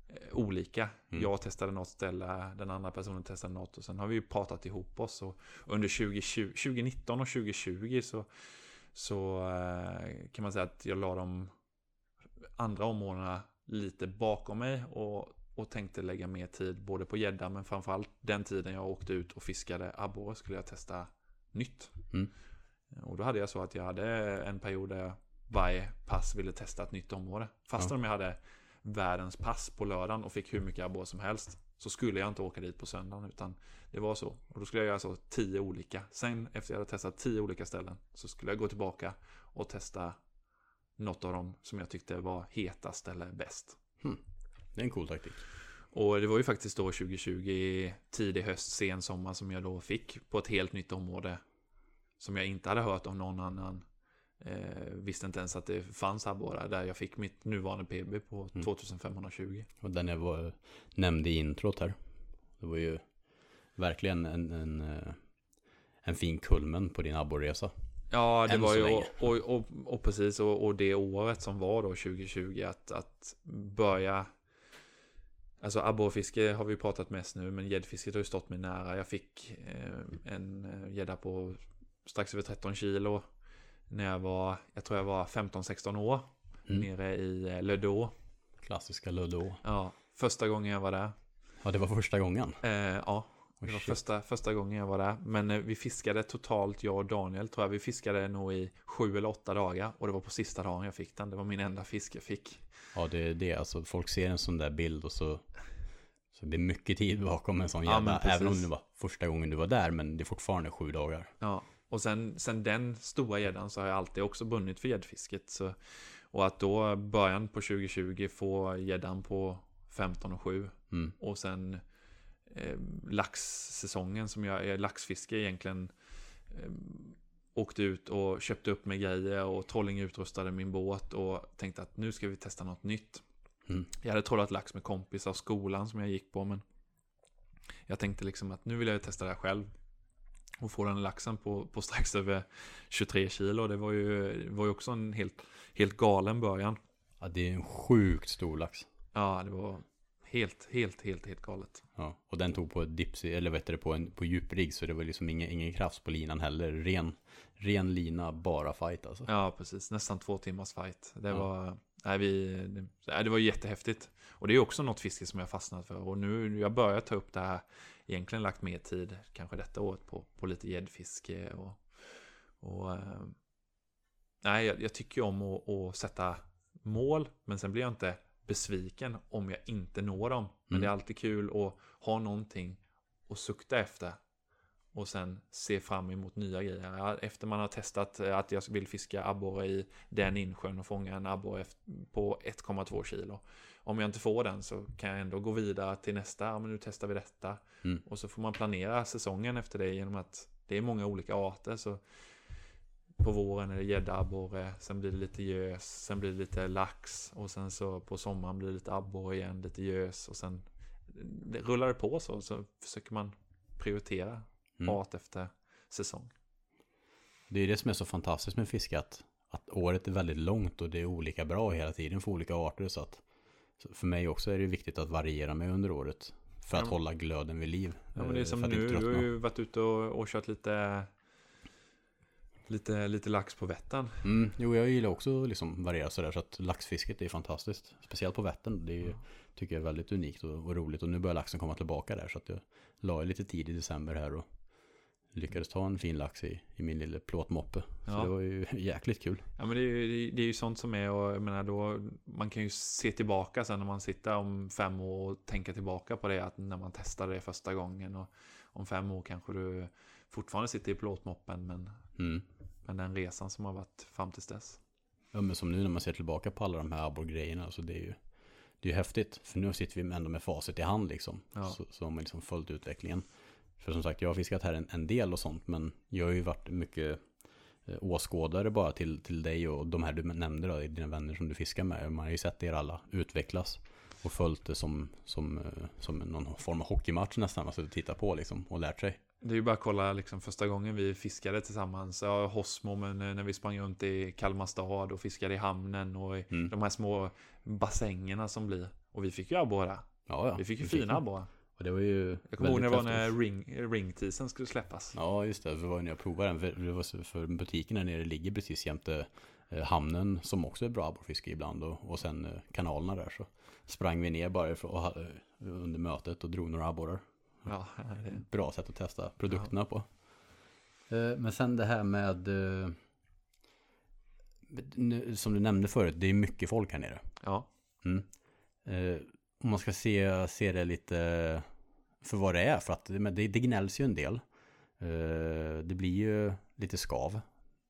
eh, olika. Mm. Jag testade något ställe, den andra personen testade något. Och sen har vi ju pratat ihop oss. Och under 2020, 2019 och 2020 så, så eh, kan man säga att jag la de andra områdena lite bakom mig och, och tänkte lägga mer tid både på gädda men framförallt den tiden jag åkte ut och fiskade abborre skulle jag testa nytt. Mm. Och då hade jag så att jag hade en period där jag varje pass ville testa ett nytt område. Fast Ja. om jag hade världens pass på lördagen och fick hur mycket abborre som helst så skulle jag inte åka dit på söndagen utan det var så. Och då skulle jag göra så tio olika. Sen efter jag hade testat tio olika ställen så skulle jag gå tillbaka och testa något av dem som jag tyckte var hetast eller bäst. Det är en cool taktik. Och det var ju faktiskt då 2020, tidig höst, sen sommar som jag då fick på ett helt nytt område. Som jag inte hade hört om någon annan. Eh, visste inte ens att det fanns abborrar där jag fick mitt nuvarande PB på Mm. 2520. Och den jag var, nämnde i introt här. Det var ju verkligen en, en, eh, en fin kulmen på din abborresa. Ja, det Än var ju, och, och, och, och precis, och, och det året som var då 2020, att, att börja Alltså abborrfiske har vi pratat mest nu, men gäddfisket har ju stått mig nära. Jag fick eh, en eh, gädda på strax över 13 kilo när jag var, jag tror jag var 15-16 år, Mm. nere i eh, Lödå. Klassiska Ludå. Ja, första gången jag var där. Ja, det var första gången. Eh, ja, Oh, det var shit. första, första gången jag var där. Men eh, vi fiskade totalt, jag och Daniel tror jag, vi fiskade nog i sju eller åtta dagar. Och det var på sista dagen jag fick den. Det var min enda fisk jag fick. Ja, det är det. Alltså folk ser en sån där bild och så... Så det är mycket tid bakom en sån Ja, gädda. precis. även om det var första gången du var där, men det är fortfarande sju dagar. Ja, och sen, sen den stora gäddan så har jag alltid också bunnit för gäddfisket. Så, och att då början på 2020 få gäddan på 15 och 7 Mm. och sen eh, laxsäsongen som jag är laxfiske egentligen eh, åkte ut och köpte upp med grejer och trolling utrustade min båt och tänkte att nu ska vi testa något nytt. Mm. Jag hade trollat lax med kompisar av skolan som jag gick på men jag tänkte liksom att nu vill jag testa det här själv. Och få den laxen på, på strax över 23 kilo. Det var ju, det var ju också en helt, helt galen början. Ja, det är en sjukt stor lax. Ja, det var helt, helt, helt, helt galet. Ja, och den tog på dipsy, eller vet du, på en på djuprigg så det var liksom ingen, ingen kraft på linan heller. Ren, ren lina, bara fight alltså. Ja, precis. Nästan två timmars fight. Det Ja. var, nej, vi, det, nej, det var jättehäftigt. Och det är också något fiske som jag fastnat för. Och nu, jag börjar ta upp det här, egentligen lagt mer tid, kanske detta året, på, på lite gäddfiske och, och eh, nej, jag, jag tycker om att, att sätta mål, men sen blir jag inte besviken om jag inte når dem. Men Mm. det är alltid kul att ha någonting att sukta efter. Och sen se fram emot nya grejer. Efter man har testat eh, att jag vill fiska abborre i den insjön och fånga en abborre på 1,2 kilo. Om jag inte får den så kan jag ändå gå vidare till nästa. Ja, men nu testar vi detta. Mm. Och så får man planera säsongen efter det genom att det är många olika arter. Så på våren är det gädda, sen blir det lite gös, sen blir det lite lax och sen så på sommaren blir det lite abborre igen, lite gös och sen det rullar det på så, så försöker man prioritera Mm. art efter säsong. Det är det som är så fantastiskt med fiske att, att året är väldigt långt och det är olika bra hela tiden för olika arter så att så för mig också är det viktigt att variera mig under året. För att Ja. hålla glöden vid liv. Ja, men det är eh, som att nu, du har ju varit ute och, och kört lite, lite, lite lax på Vättern. Mm, jo, jag gillar också liksom variera sådär så att laxfisket är fantastiskt. Speciellt på Vättern. Det är, ju- tycker jag är väldigt unikt och, och roligt. Och nu börjar laxen komma tillbaka där så att jag la lite tid i december här och lyckades ta en fin lax i, i min lilla plåtmoppe. Så Ja. det var ju jäkligt kul. Ja men det är, ju, det är ju sånt som är och jag menar då Man kan ju se tillbaka sen när man sitter om fem år och tänka tillbaka på det att när man testade det första gången och om fem år kanske du fortfarande sitter i plåtmoppen men, Mm. men den resan som har varit fram tills dess. Ja men som nu när man ser tillbaka på alla de här abborrgrejerna. Alltså det är ju det är ju häftigt. För nu sitter vi ändå med facit i hand liksom. Ja. Så, så har man liksom följt utvecklingen. För som sagt, jag har fiskat här en, en del och sånt. Men jag har ju varit mycket eh, åskådare bara till, till dig och de här du nämnde då, dina vänner som du fiskar med. Man har ju sett er alla utvecklas. Och följt det som, som, eh, som någon form av hockeymatch nästan. Alltså titta på liksom och lärt sig. Det är ju bara att kolla liksom första gången vi fiskade tillsammans. Ja, Hosmo, men eh, när vi sprang runt i Kalmar stad och fiskade i hamnen och i Mm. de här små bassängerna som blir. Och vi fick ju abborre. Ja, ja. Vi fick ju fick fina man. Och det var ju Jag kommer ihåg när det var när ring, ringtisen skulle släppas. Ja, just det. Det var när jag provade den. För, för butiken där nere ligger precis jämte eh, hamnen som också är bra abborrfiske ibland. Och, och sen eh, kanalerna där så sprang vi ner bara ha- eh, under mötet och drog några abborrar. Ja, det, Bra sätt att testa produkterna på. Eh, men sen det här med, som du nämnde förut, det är mycket folk här nere. ja. Mm. Om man ska se, se det lite för vad det är, för att det, det, gnälls ju en del. Eh, det blir ju lite skav.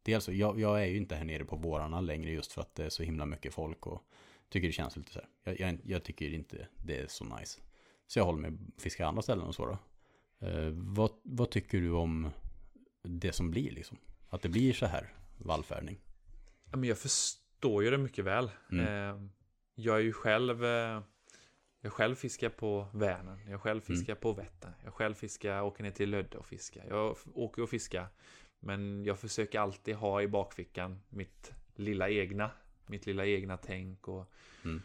Dels, jag, jag är ju inte här nere på vårarna längre just för att det är så himla mycket folk och tycker det känns lite så här. Jag, jag, jag tycker inte det är så nice. Så jag håller mig fiska andra ställen och så då. Eh, vad, vad tycker du om det som blir liksom? Att det blir så här vallfärdning? Ja, Men jag förstår ju det mycket väl. Mm. Eh, Jag är ju själv Jag själv fiskar på Vänern. Jag själv Mm. fiskar på Vättern. Jag själv fiskar, åker ner till Lödde och fiskar. Jag åker och fiskar. Men jag försöker alltid ha i bakfickan mitt lilla egna. Mitt lilla egna tänk och Mm.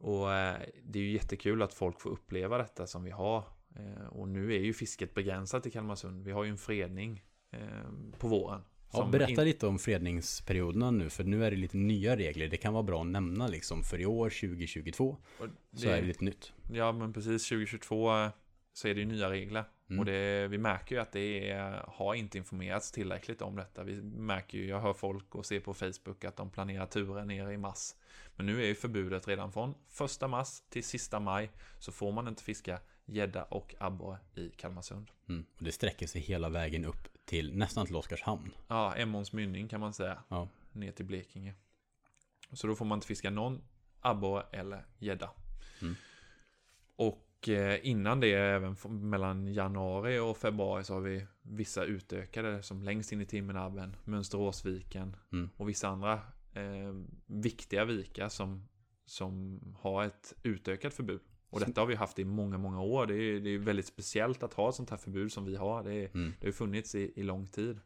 Och eh, det är ju jättekul att folk får uppleva detta som vi har. Eh, Och nu är ju fisket begränsat i Kalmarsund. Vi har ju en fredning eh, på våren. Ja, berätta in- lite om fredningsperioderna nu, för nu är det lite nya regler. Det kan vara bra att nämna liksom, för i år 2022 och så är det lite nytt. Ja, men precis. 2022 eh, så är det ju nya regler. Mm. Och det, vi märker ju att det är, har inte informerats tillräckligt om detta. Vi märker ju, jag hör folk och ser på Facebook att de planerar turer ner i mars. Men nu är ju förbudet redan från första mars till sista maj så får man inte fiska gädda och abborre i Kalmarsund. Mm. Och det sträcker sig hela vägen upp till nästan till Oskarshamn. Ja, Emåns mynning kan man säga. Ja. Ner till Blekinge. Så då får man inte fiska någon abborre eller gädda. Mm. Och eh, innan det, även mellan januari och februari, så har vi vissa utökade som längst in i Timmernabben, Mönsteråsviken Mm. och vissa andra eh, viktiga vikar som, som har ett utökat förbud. Och detta har vi haft i många, många år. Det är, det är väldigt speciellt att ha ett sånt här förbud som vi har. Det, är, Mm. det har funnits i, i lång tid.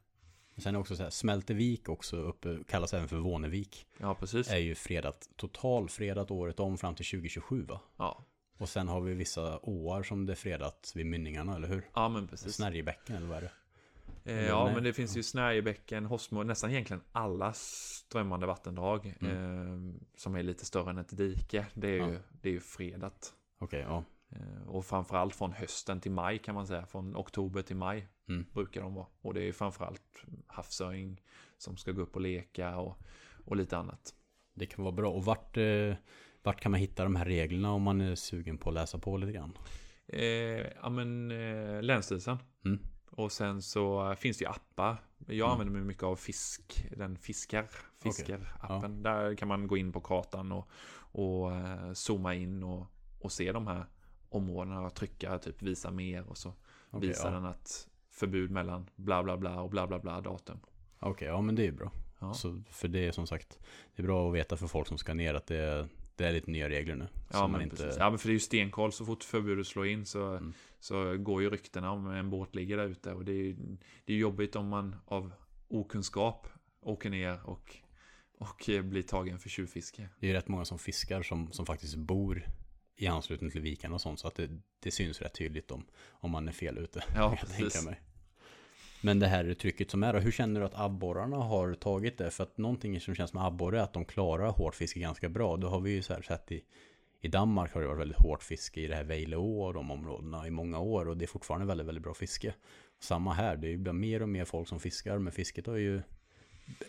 Sen också så här, Smältevik också uppe, kallas även för Vånevik. Ja, precis. Är ju fredat, totalfredat året om fram till 2027 va? Ja, Och sen har vi vissa åar som det är fredat vid mynningarna, eller hur? ja men precis. Snärjebäcken eller vad är det? Eh, ja, nej. men det finns ju Snärjebäcken, Hosmo, nästan egentligen alla strömmande vattendrag eh, som är lite större än ett dike. Det är, ju, Mm. Ja. det är ju fredat. Okej, ja. Eh, och framförallt från hösten till maj kan man säga. Från oktober till maj Mm. brukar de vara. Och det är framförallt havsöring som ska gå upp och leka och, och lite annat. Det kan vara bra. Och vart, eh, vart kan man hitta de här reglerna om man är sugen på att läsa på lite grann? Eh, ja men eh, Länsstyrelsen. Mm. Och sen så finns det ju appar. Jag Mm. använder mig mycket av Fisk, den Fiskar. Fiskar-appen. Där kan man gå in på kartan och, och eh, zooma in och, och se de här områdena och trycka typ visa mer och så Okej, visar ja. den att förbud mellan bla bla bla och bla bla bla datum. Okej, ja men det är bra. Ja, Så, för det är som sagt, det är bra att veta för folk som ska ner att det är, det är lite nya regler nu. ja men precis. Ja men för det är ju stenkoll så fort förbudet slår in så, Mm. så går ju ryktena om en båt ligger där ute och det är ju det är jobbigt om man av okunskap åker ner och, och blir tagen för tjuvfiske. Det är ju rätt många som fiskar som, som faktiskt bor i anslutning till vikarna och sånt. Så att det, det syns rätt tydligt om, om man är fel ute. Ja, precis. Men det här trycket som är då, hur känner du att abborrarna har tagit det? För att någonting som känns med abborre är att de klarar hårt fiske ganska bra. Då har vi ju så här sett i, i Danmark har det varit väldigt hårt fiske i det här Vejleå och de områdena i många år. Och det är fortfarande väldigt, väldigt bra fiske. Samma här, det är ju mer och mer folk som fiskar. Men fisket har ju,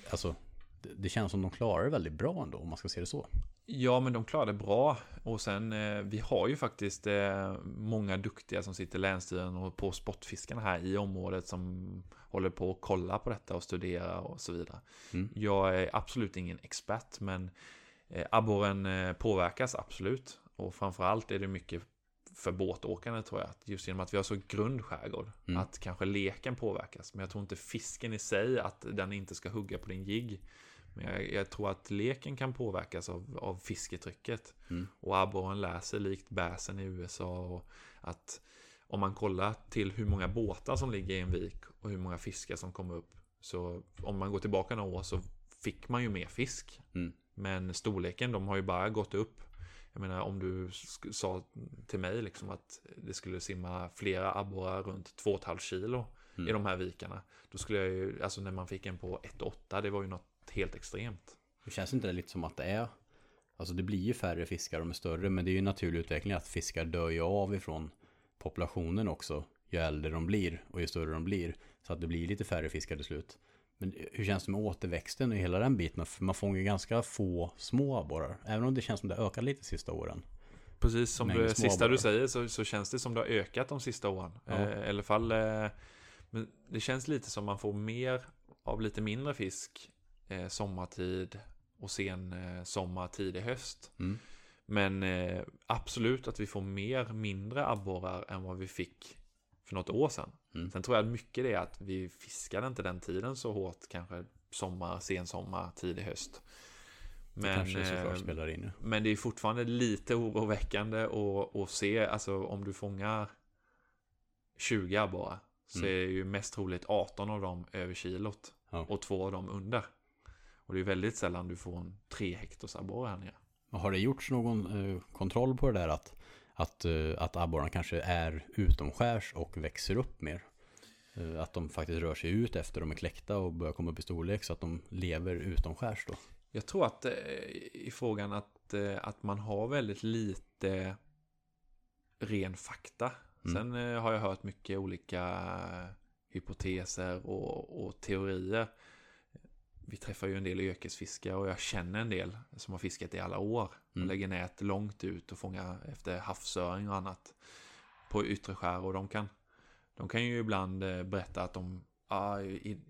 alltså det, det känns som de klarar det väldigt bra ändå om man ska se det så. Ja, men de klarar det bra. Och sen, eh, vi har ju faktiskt eh, många duktiga som sitter i Länsstyrelsen och på sportfiskarna här i området som håller på att kolla på detta och studera och så vidare. Mm. Jag är absolut ingen expert, men eh, abborren eh, påverkas absolut. Och framförallt är det mycket för båtåkande tror jag. Just genom att vi har så grund skärgård. Mm. Att kanske leken påverkas. Men jag tror inte fisken i sig, att den inte ska hugga på din jigg. Men jag, jag tror att leken kan påverkas av, av fisketrycket. Mm. Och abborren lär sig likt bäsen i USA. Och att om man kollar till hur många båtar som ligger i en vik och hur många fiskar som kommer upp. Så om man går tillbaka några år så fick man ju mer fisk. Mm. Men storleken, de har ju bara gått upp. Jag menar om du sa till mig liksom att det skulle simma flera abborrar runt 2,5 kilo Mm. i de här vikarna. Då skulle jag ju, alltså när man fick en på 1,8 det var ju något helt extremt. Det känns inte det lite som att det är Alltså det blir ju färre fiskar, de är större Men det är ju en naturlig utveckling att fiskar dör ju av ifrån populationen också Ju äldre de blir och ju större de blir Så att det blir lite färre fiskar till slut Men hur känns det med återväxten och hela den biten? För man fångar ju ganska få små abborrar Även om det känns som det ökar lite sista åren Precis som det sista du säger så, så känns det som det har ökat de sista åren. Ja. Eh, I alla fall, eh, men det känns lite som man får mer av lite mindre fisk eh, sommartid och sen eh, sommar, tidig höst. mm. Men eh, absolut att vi får mer mindre abborrar än vad vi fick för något år sedan. Mm. Sen tror jag mycket det är att vi fiskade inte den tiden så hårt, kanske sommar, sensommar, tidig höst. Det Men, såklart eh, men det är fortfarande lite oroväckande att, se, alltså om du fångar 20 abborrar så Mm. är det ju mest troligt 18 av dem över kilot Ja. och två av dem under. Och det är väldigt sällan du får en 3 hektars abborre här nere. Och Har det gjorts någon eh, kontroll på det där att, att, eh, att abborrarna kanske är utomskärs och växer upp mer? Eh, att de faktiskt rör sig ut efter de är kläckta och börjar komma upp i storlek så att de lever utomskärs då? Jag tror att eh, i frågan att, eh, att man har väldigt lite ren fakta. Mm. Sen eh, har jag hört mycket olika hypoteser och, och teorier. Vi träffar ju en del yrkesfiskare och jag känner en del som har fiskat i alla år. Och Mm. lägger nät långt ut och fångar efter havsöring och annat. På yttre skär och de kan, de kan ju ibland eh, berätta att de, ah, i,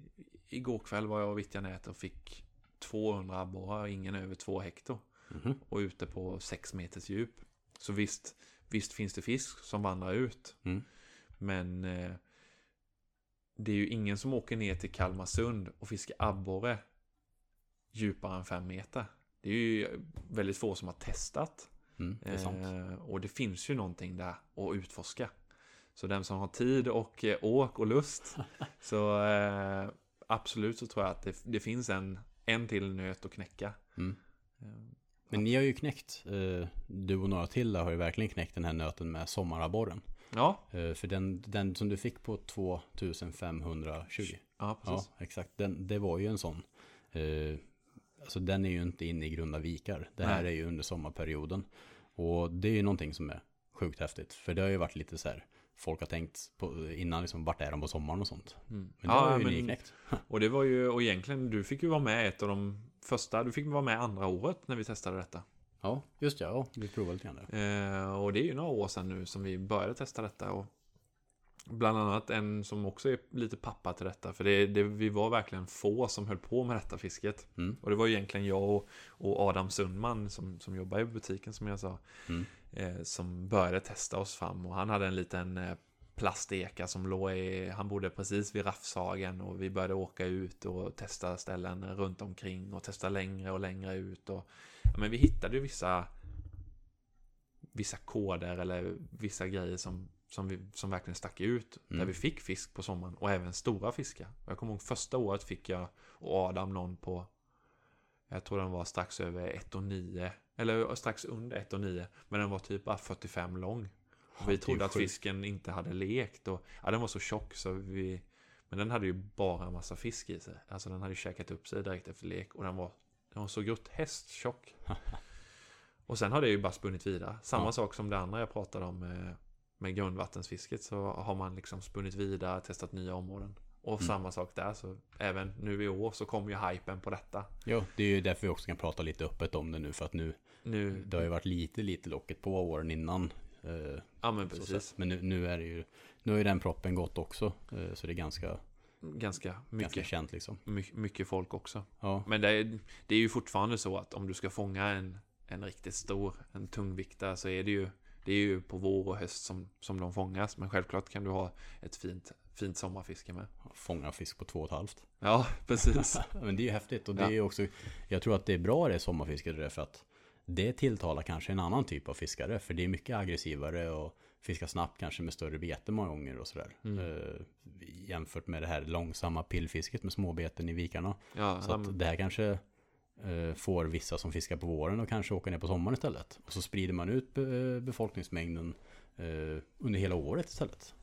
igår kväll var jag och vittjade nät och fick 200 abborrar, ingen över 2 hektar. Mhm. Och ute på 6 meters djup. Så visst, visst finns det fisk som vandrar ut. Mm. Men eh, det är ju ingen som åker ner till Kalmarsund och fiskar abborre djupare än 5 meter. Det är ju väldigt få som har testat. Mm, det. Eh, och det finns ju någonting där att utforska. Så den som har tid och eh, åk och lust. så eh, absolut så tror jag att det, det finns en, en till nöt att knäcka. Mm. Eh, Men ni har ju knäckt, eh, du och några till har ju verkligen knäckt den här nöten med sommarabborren. Ja, Eh, för den, den som du fick på 2520. ja Ja, precis. exakt. Den, det var ju en sån. Eh, alltså den är ju inte inne i grunda vikar. Det här Nej. är ju under sommarperioden. Och det är ju någonting som är sjukt häftigt. För det har ju varit lite så här. Folk har tänkt på, innan liksom, vart är de på sommaren och sånt. Mm. Men det ja, har ju men- ni knäckt. Och det var ju, och egentligen, du fick ju vara med ett av de första, du fick vara med andra året när vi testade detta. Ja, just det. Ja, vi provade lite grann där. Eh, och det är ju några år sedan nu som vi började testa detta. Och bland annat en som också är lite pappa till detta. För det, det, vi var verkligen få som höll på med detta fisket. Mm. Och det var egentligen jag och, och Adam Sundman som, som jobbar i butiken som jag sa. Mm. Eh, som började testa oss fram. Och han hade en liten eh, plasteka som låg i, han bodde precis vid Raffshagen. Och vi började åka ut och testa ställen runt omkring. Och testa längre och längre ut. Och, men vi hittade ju vissa vissa koder eller vissa grejer som, som, vi, som verkligen stack ut. Där Mm. vi fick fisk på sommaren och även stora fiskar. Jag kommer ihåg första året fick jag och Adam någon på jag tror den var strax över 1 och 9 Eller strax under 1 och 9. Men den var typ bara 45 lång. Och vi trodde att fisken inte hade lekt. Och, ja, den var så tjock så vi... Men den hade ju bara en massa fisk i sig. Alltså den hade ju käkat upp sig direkt efter lek. Och den var, den var så groteskt och sen har det ju bara spunnit vidare. Samma Ja. sak som det andra jag pratade om med, med grundvattensfisket. Så har man liksom spunnit vidare, testat nya områden. Och Mm. samma sak där. Så även nu i år så kommer ju hypen på detta. Ja, det är ju därför vi också kan prata lite öppet om det nu. För att nu, Nu, det har ju varit lite, lite locket på åren innan. Eh, ja men precis. Men nu, nu är det ju, nu har ju den proppen gått också. Eh, så det är ganska, Ganska ganska mycket, känt liksom. my, mycket folk också. Ja, Men det är, det är ju fortfarande så att om du ska fånga en, en riktigt stor, en tungviktare så är det ju det är ju på vår och höst som, som de fångas. Men självklart kan du ha ett fint, fint sommarfiske med. fånga fisk på två och ett halvt. Ja, precis. Men det är ju häftigt och det Ja. är också Jag tror att det är bra det sommarfisket därför att Det tilltalar kanske en annan typ av fiskare För det är mycket aggressivare och Fiska snabbt kanske med större bete många gånger och sådär Mm. eh, Jämfört med det här långsamma pillfisket med småbeten i vikarna Ja, Så att det här kanske eh, Får vissa som fiskar på våren och kanske åker ner på sommaren istället Och så sprider man ut be- befolkningsmängden eh, Under hela året istället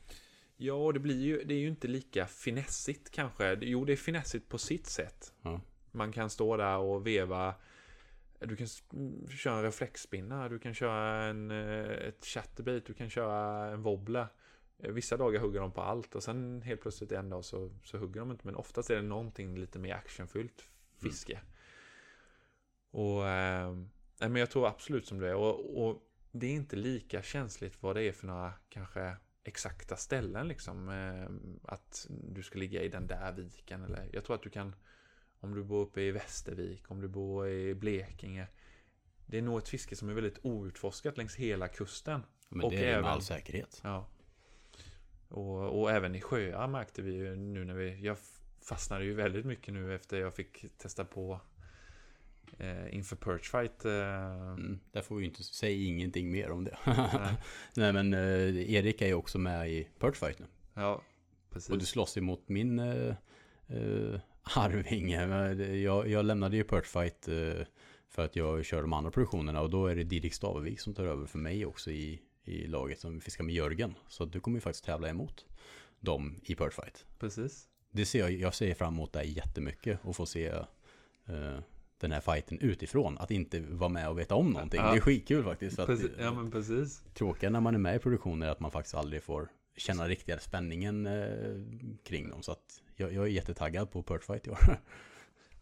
Ja, och det blir ju, det är ju inte lika finessigt kanske. Jo, det är finessigt på sitt sätt. Ja. Man kan stå där och veva. Du kan mm, köra en reflexspinna, du kan köra en, eh, ett chatterbait, du kan köra en wobbler. Eh, Vissa dagar hugger de på allt och sen helt plötsligt en dag så, så hugger de inte. Men oftast är det någonting lite mer actionfyllt fiske. Och eh, men jag tror absolut som det är. Och, och det är inte lika känsligt vad det är för några kanske exakta ställen liksom. Eh, att du ska ligga i den där viken eller jag tror att du kan om du bor uppe i Västervik, om du bor i Blekinge. Det är nog ett fiske som är väldigt outforskat längs hela kusten. Men Och det är även- med all säkerhet Ja. Och, och även i sjöar märkte vi ju nu när vi... Jag fastnade ju väldigt mycket nu efter jag fick testa på eh, inför Perch Fight. Eh, Mm, där får vi ju inte säga ingenting mer om det. nej. Nej men eh, Erik är ju också med i Perchfight nu. Ja, precis. Och du slåss emot min eh, eh, Arvinge. Jag, jag lämnade ju Perchfight eh, för att jag kör de andra produktionerna. Och då är det Didrik Stavevik som tar över för mig också i, i laget som fiskar med Jörgen. Så du kommer ju faktiskt tävla emot dem i Perchfight. precis. Det ser jag, jag ser fram emot det jättemycket. Och få se eh, den här fighten utifrån. Att inte vara med och veta om någonting. Ja. Det är skitkul faktiskt. Att, precis. Ja, men precis. tråkiga när man är med i produktioner är att man faktiskt aldrig får känna riktiga spänningen eh, kring dem. Så att jag, jag är jättetaggad på Perchfight i år.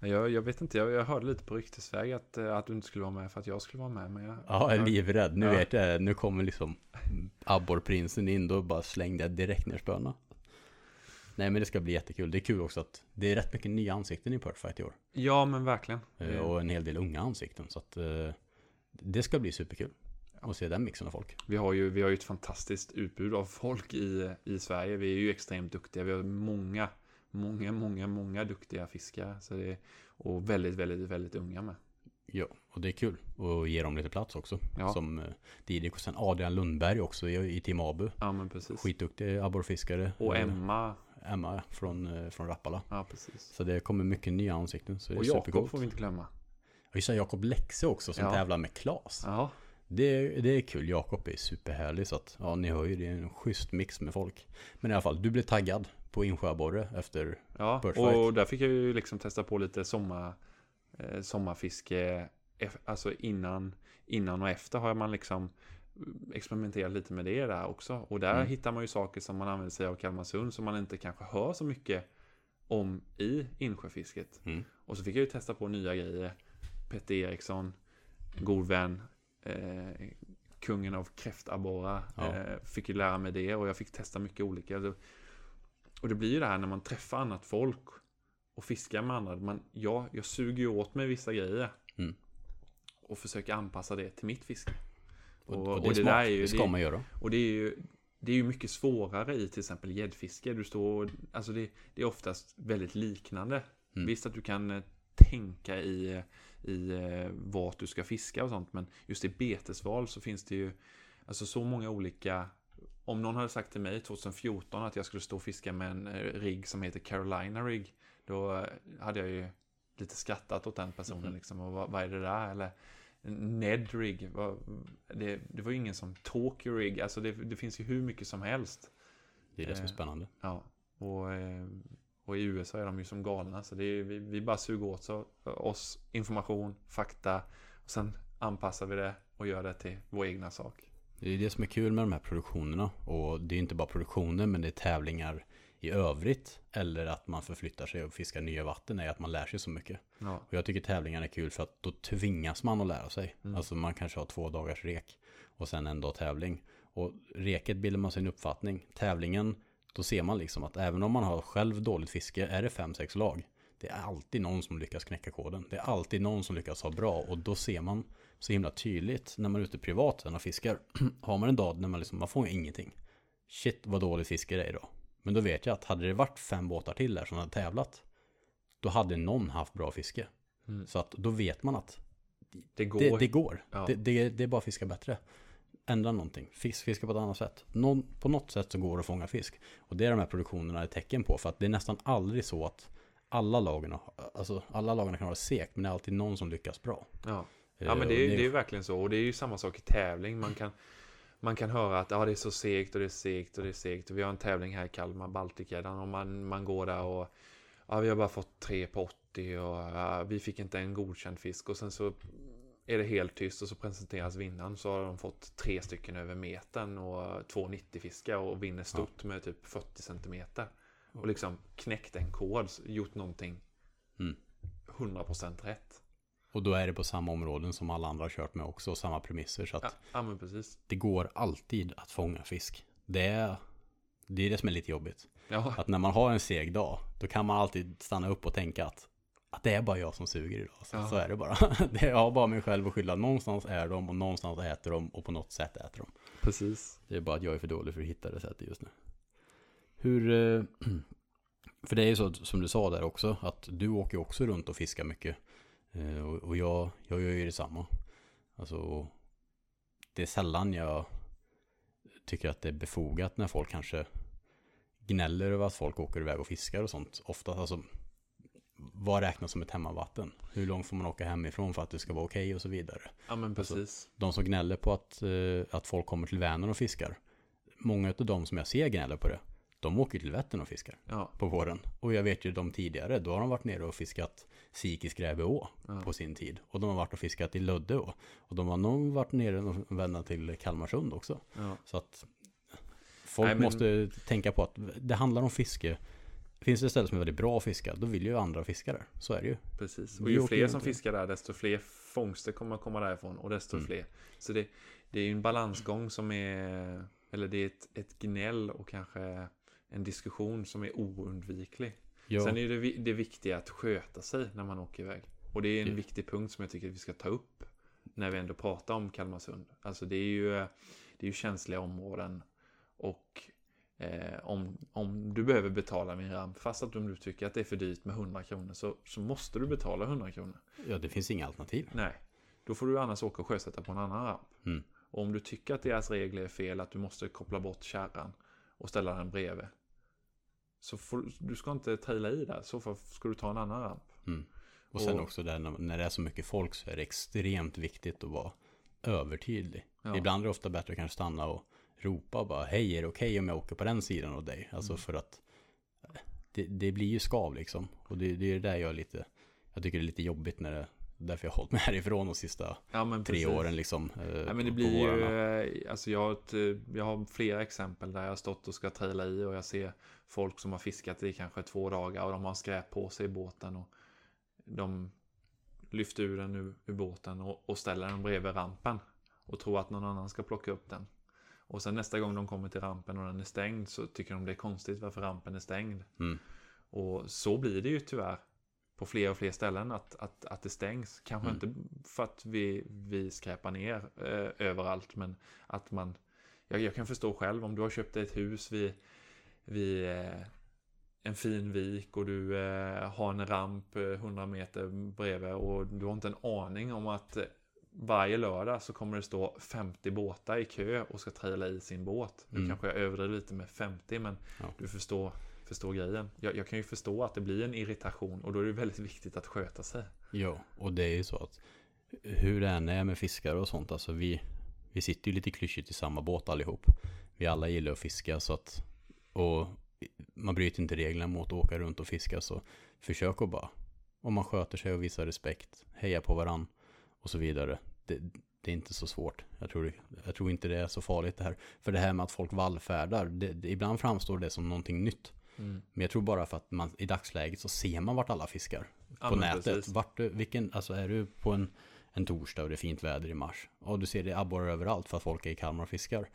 Jag, jag vet inte, jag, jag hörde lite på ryktesväg att, eh, att du inte skulle vara med för att jag skulle vara med. Men jag, Ja, jag är livrädd. Nu Ja. vet jag, nu kommer liksom abborrprinsen in. Då bara slängde jag direkt ner spöna. Nej men det ska bli jättekul. Det är kul också att det är rätt mycket nya ansikten i Perchfight i år. ja, men verkligen. Eh, Och en hel del unga ansikten. Så att eh, det ska bli superkul. Att se den mixen av folk. Vi har ju, vi har ju ett fantastiskt utbud av folk i, i Sverige. Vi är ju extremt duktiga. Vi har många, många, många, många duktiga fiskare. Så det och väldigt, väldigt, väldigt unga med. Ja, och det är kul. Och ge dem lite plats också. Ja. Som eh, Didrik och sen Adrian Lundberg också i, i Team Abu. Ja, men precis. Skitduktig abborrfiskare. Och Eh, Emma. Emma från, eh, från Rappala. Ja, precis. Så det kommer mycket nya ansikten. Så det är Och Jakob får vi inte glömma. Och just Jakob Lexe också som Ja. tävlar med Klas. Ja, Det, det är kul. Jakob är superhärlig. Så att, ja, ni hör ju, det är en schysst mix med folk. Men i alla fall, du blev taggad på insjöborre efter... ja. Och där fick jag ju liksom testa på lite sommar, eh, sommarfiske. eff- Alltså innan, innan och efter har man liksom experimenterat lite med det där också. Och där Mm. hittar man ju saker som man använder sig av Kalmarsund som man inte kanske hör så mycket om i insjöfisket. Mm. Och så fick jag ju testa på nya grejer. Petter Eriksson, god vän, eh, kungen av kräftabborrar. Ja. Eh, fick ju lära mig det och jag fick testa mycket olika. Och det blir ju det här när man träffar annat folk och fiskar med andra. Man, ja, jag suger ju åt mig vissa grejer. Mm. Och försöker anpassa det till mitt fiske. Och, Och- och, det, och det där är ju- det ska man göra. Och det är ju, det är ju mycket svårare i till exempel gäddfiske. Du står, alltså det, det är oftast väldigt liknande. Mm. Visst att du kan eh, tänka i, i eh, vart du ska fiska och sånt. Men just i betesval så finns det ju alltså så många olika. Om någon hade sagt till mig 2014 att jag skulle stå och fiska med en eh, rigg som heter Carolina Rig. Då eh, hade jag ju lite skrattat åt den personen Mhm. liksom. Och vad, vad är det där? Eller Ned rig. Var, det, det var ju ingen som Talkie rig. Alltså det, det finns ju hur mycket som helst. Det är det som är Eh, spännande. Ja, och, eh, och i USA är de ju som galna. Så det är, vi, vi bara suger åt så, oss information, fakta. Och sen anpassar vi det och gör det till vår egna sak. Det är det som är kul med de här produktionerna. Och det är inte bara produktioner men det är tävlingar i övrigt. Eller att man förflyttar sig och fiskar nya vatten är att man lär sig så mycket. Ja, Och jag tycker tävlingar är kul för att då tvingas man att lära sig. Mm. Alltså man kanske har två dagars rek och sen en dag tävling. Och reket bildar man sin uppfattning. Tävlingen, då ser man liksom att även om man har själv dåligt fiske är det fem, sex lag. Det är alltid någon som lyckas knäcka koden. Det är alltid någon som lyckas ha bra och då ser man så himla tydligt när man är ute privat och fiskar. har man en dag när man liksom, man får ingenting. Shit vad dåligt fiske det är idag. Men då vet jag att hade det varit fem båtar till där som hade tävlat. Då hade någon haft bra fiske. Mm. Så att då vet man att det går. det, det går. Ja. Det, det, det är bara att fiska bättre. Ändra någonting. Fisk, fiska på ett annat sätt. Någon, på något sätt så går det att fånga fisk. Och det är de här produktionerna ett tecken på. För att det är nästan aldrig så att alla lagen, har- alltså alla lagen kan vara segt. Men det är alltid någon som lyckas bra. Ja. Eh, Ja men det är, det är ju verkligen så. Och det är ju samma sak i tävling. Man kan, man kan höra att ja, det är så segt och det är segt och det är segt. Och vi har en tävling här i Kalmar, Balticadan. Och man, man går där och ja, vi har bara fått tre på 80 och ja, vi fick inte en godkänd fisk. Och sen så är det helt tyst och så presenteras vinnaren. Så har de fått tre stycken över metern och två 90 fiskar och vinner stort med typ 40 centimeter. Och liksom knäckt en kod, gjort någonting Mm. 100% rätt. Och då är det på samma områden som alla andra har kört med också. och Samma premisser. Så att Ja, ja det går alltid att fånga fisk. Det är, det är det som är lite jobbigt. Ja, Att när man har en seg dag, då kan man alltid stanna upp och tänka att, att det är bara jag som suger idag. Så, så är det bara. Jag har bara mig själv att skylla. Någonstans är de och någonstans äter de och på något sätt äter de. precis. Det är bara att jag är för dålig för att hitta det sättet just nu. Hur... eh, För det är ju så som du sa där också, att du åker också runt och fiskar mycket. Eh, Och jag, jag gör ju detsamma. Alltså, det är sällan jag tycker att det är befogat när folk kanske gnäller över att folk åker iväg och fiskar och sånt. Ofta, alltså, vad räknas som ett hemmavatten? Hur långt får man åka hemifrån för att det ska vara okej och så vidare? Ja men Alltså, precis. de som gnäller på att, eh, att folk kommer till Vänern och fiskar. Många av de som jag ser gnäller på det. De åker till Vättern och fiskar Ja, på våren. Och jag vet ju de tidigare, då har de varit nere och fiskat Sikis Gräveå Ja. på sin tid. Och de har varit och fiskat i Löddeå. Och de har nog varit nere och vända till Kalmarsund också. ja. Så att folk Nej, men- måste tänka på att det handlar om fiske. Finns det ett ställe som är väldigt bra att fiska, då vill ju andra fiska där. Så är det ju. precis. Och ju fler som fiskar där, desto fler fångster kommer att komma därifrån och desto Mm. fler. Så det, det är ju en balansgång som är, eller det är ett, ett gnäll och kanske en diskussion som är oundviklig. Ja, Sen är det, det viktiga att sköta sig när man åker iväg. Och det är en Ja. viktig punkt som jag tycker att vi ska ta upp när vi ändå pratar om Kalmarsund. Alltså det är ju, det är ju känsliga områden och eh, om, om du behöver betala en ramp, fast att om du tycker att det är för dyrt med 100 kronor så, så måste du betala 100 kronor. ja, det finns inga alternativ. Nej, då får du annars åka och sjösätta på en annan ramp. Mm. Och om du tycker att deras regler är fel, att du måste koppla bort kärran och ställa den bredvid. Så får, du- ska inte traila i där, så fall ska du ta en annan ramp. Mm. Och sen Och- också där när, det är så mycket folk så är det extremt viktigt att vara övertydlig. Ja. Ibland är det ofta bättre att kanske stanna och ropa bara hej är det okej om jag åker på den sidan av dig? Alltså Mm. för att eh, det, det blir ju skav liksom. Och det, det är där jag är lite, jag tycker det är lite jobbigt när det, därför jag har hållit mig härifrån de sista Ja, men tre åren liksom. eh, Ja, men det blir ju, eh, alltså jag har, ett, eh, jag har flera exempel där jag har stått och ska traila i och jag ser folk som har fiskat i kanske två dagar och de har skräp på sig i båten och de lyfter ur den ur, ur båten och, och ställer den bredvid rampen och tror att någon annan ska plocka upp den. Och sen nästa gång de kommer till rampen och den är stängd så tycker de det är konstigt varför rampen är stängd. Mm. Och så blir det ju tyvärr på fler och fler ställen att, att, att det stängs. Kanske Mm. inte för att vi, vi skräpar ner eh, överallt, men att man... Jag, jag kan förstå själv om du har köpt ett hus vid, vid eh, en fin vik och du eh, har en ramp eh, 100 meter bredvid och du har inte en aning om att eh, varje lördag så kommer det stå 50 båtar i kö och ska traila i sin båt. Nu Mm. kanske jag överdriver lite med 50 men Ja. du förstår, förstår grejen. Jag, jag kan ju förstå att det blir en irritation och då är det väldigt viktigt att sköta sig. Ja, och det är ju så att hur det än är med fiskar och sånt, alltså vi, vi sitter ju lite klyschigt i samma båt allihop. Vi alla gillar att fiska så att, och man bryter inte reglerna mot att åka runt och fiska så försök att bara, om man sköter sig och visar respekt, heja på varann och så vidare. Det, det är inte så svårt. Jag tror, jag tror inte det är så farligt det här. För det här med att folk vallfärdar, det, det, ibland framstår det som någonting nytt. Mm. Men jag tror bara för att man i dagsläget så ser man vart alla fiskar. Ja, på nätet. precis. Vart, du- vilken, alltså är du på en, en torsdag och det är fint väder i mars. Och du ser det abborrar överallt för att folk är i Kalmar och fiskar.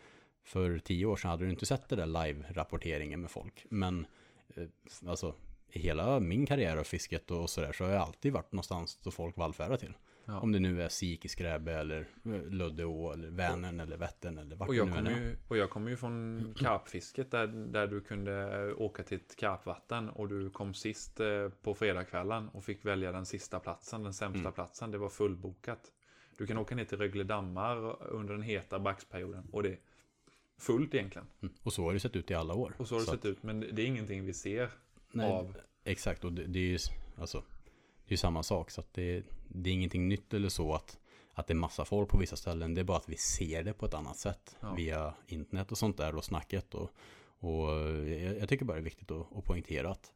För tio år sedan hade du inte sett det där live-rapporteringen med folk. Men eh, alltså i hela min karriär av fisket och sådär så har jag alltid varit någonstans då folk vallfärdar till. Ja. Om det nu är Sik i Skräbe eller eh, Luddeå eller Vänern eller Vättern eller vart Och det jag, nu är. ju, och jag kommer ju från karpfisket där, där du kunde åka till ett karpvatten och du kom sist eh, på fredagskvällen och fick välja den sista platsen, den sämsta Mm. platsen. Det var fullbokat. Du kan åka ner till Rögle dammar under den heta braxperioden och det är fullt egentligen. Mm. Och så har det sett ut i alla år. Och så har det Så sett ut, men det är ingenting vi ser Nej, av. Exakt, och det, det är ju alltså, ju samma sak. Så att det, det är ingenting nytt eller så att, att det är massa folk på vissa ställen. Det är bara att vi ser det på ett annat sätt Ja. via internet och sånt där och snacket. Och, och jag, jag tycker bara det är viktigt att, att poängtera att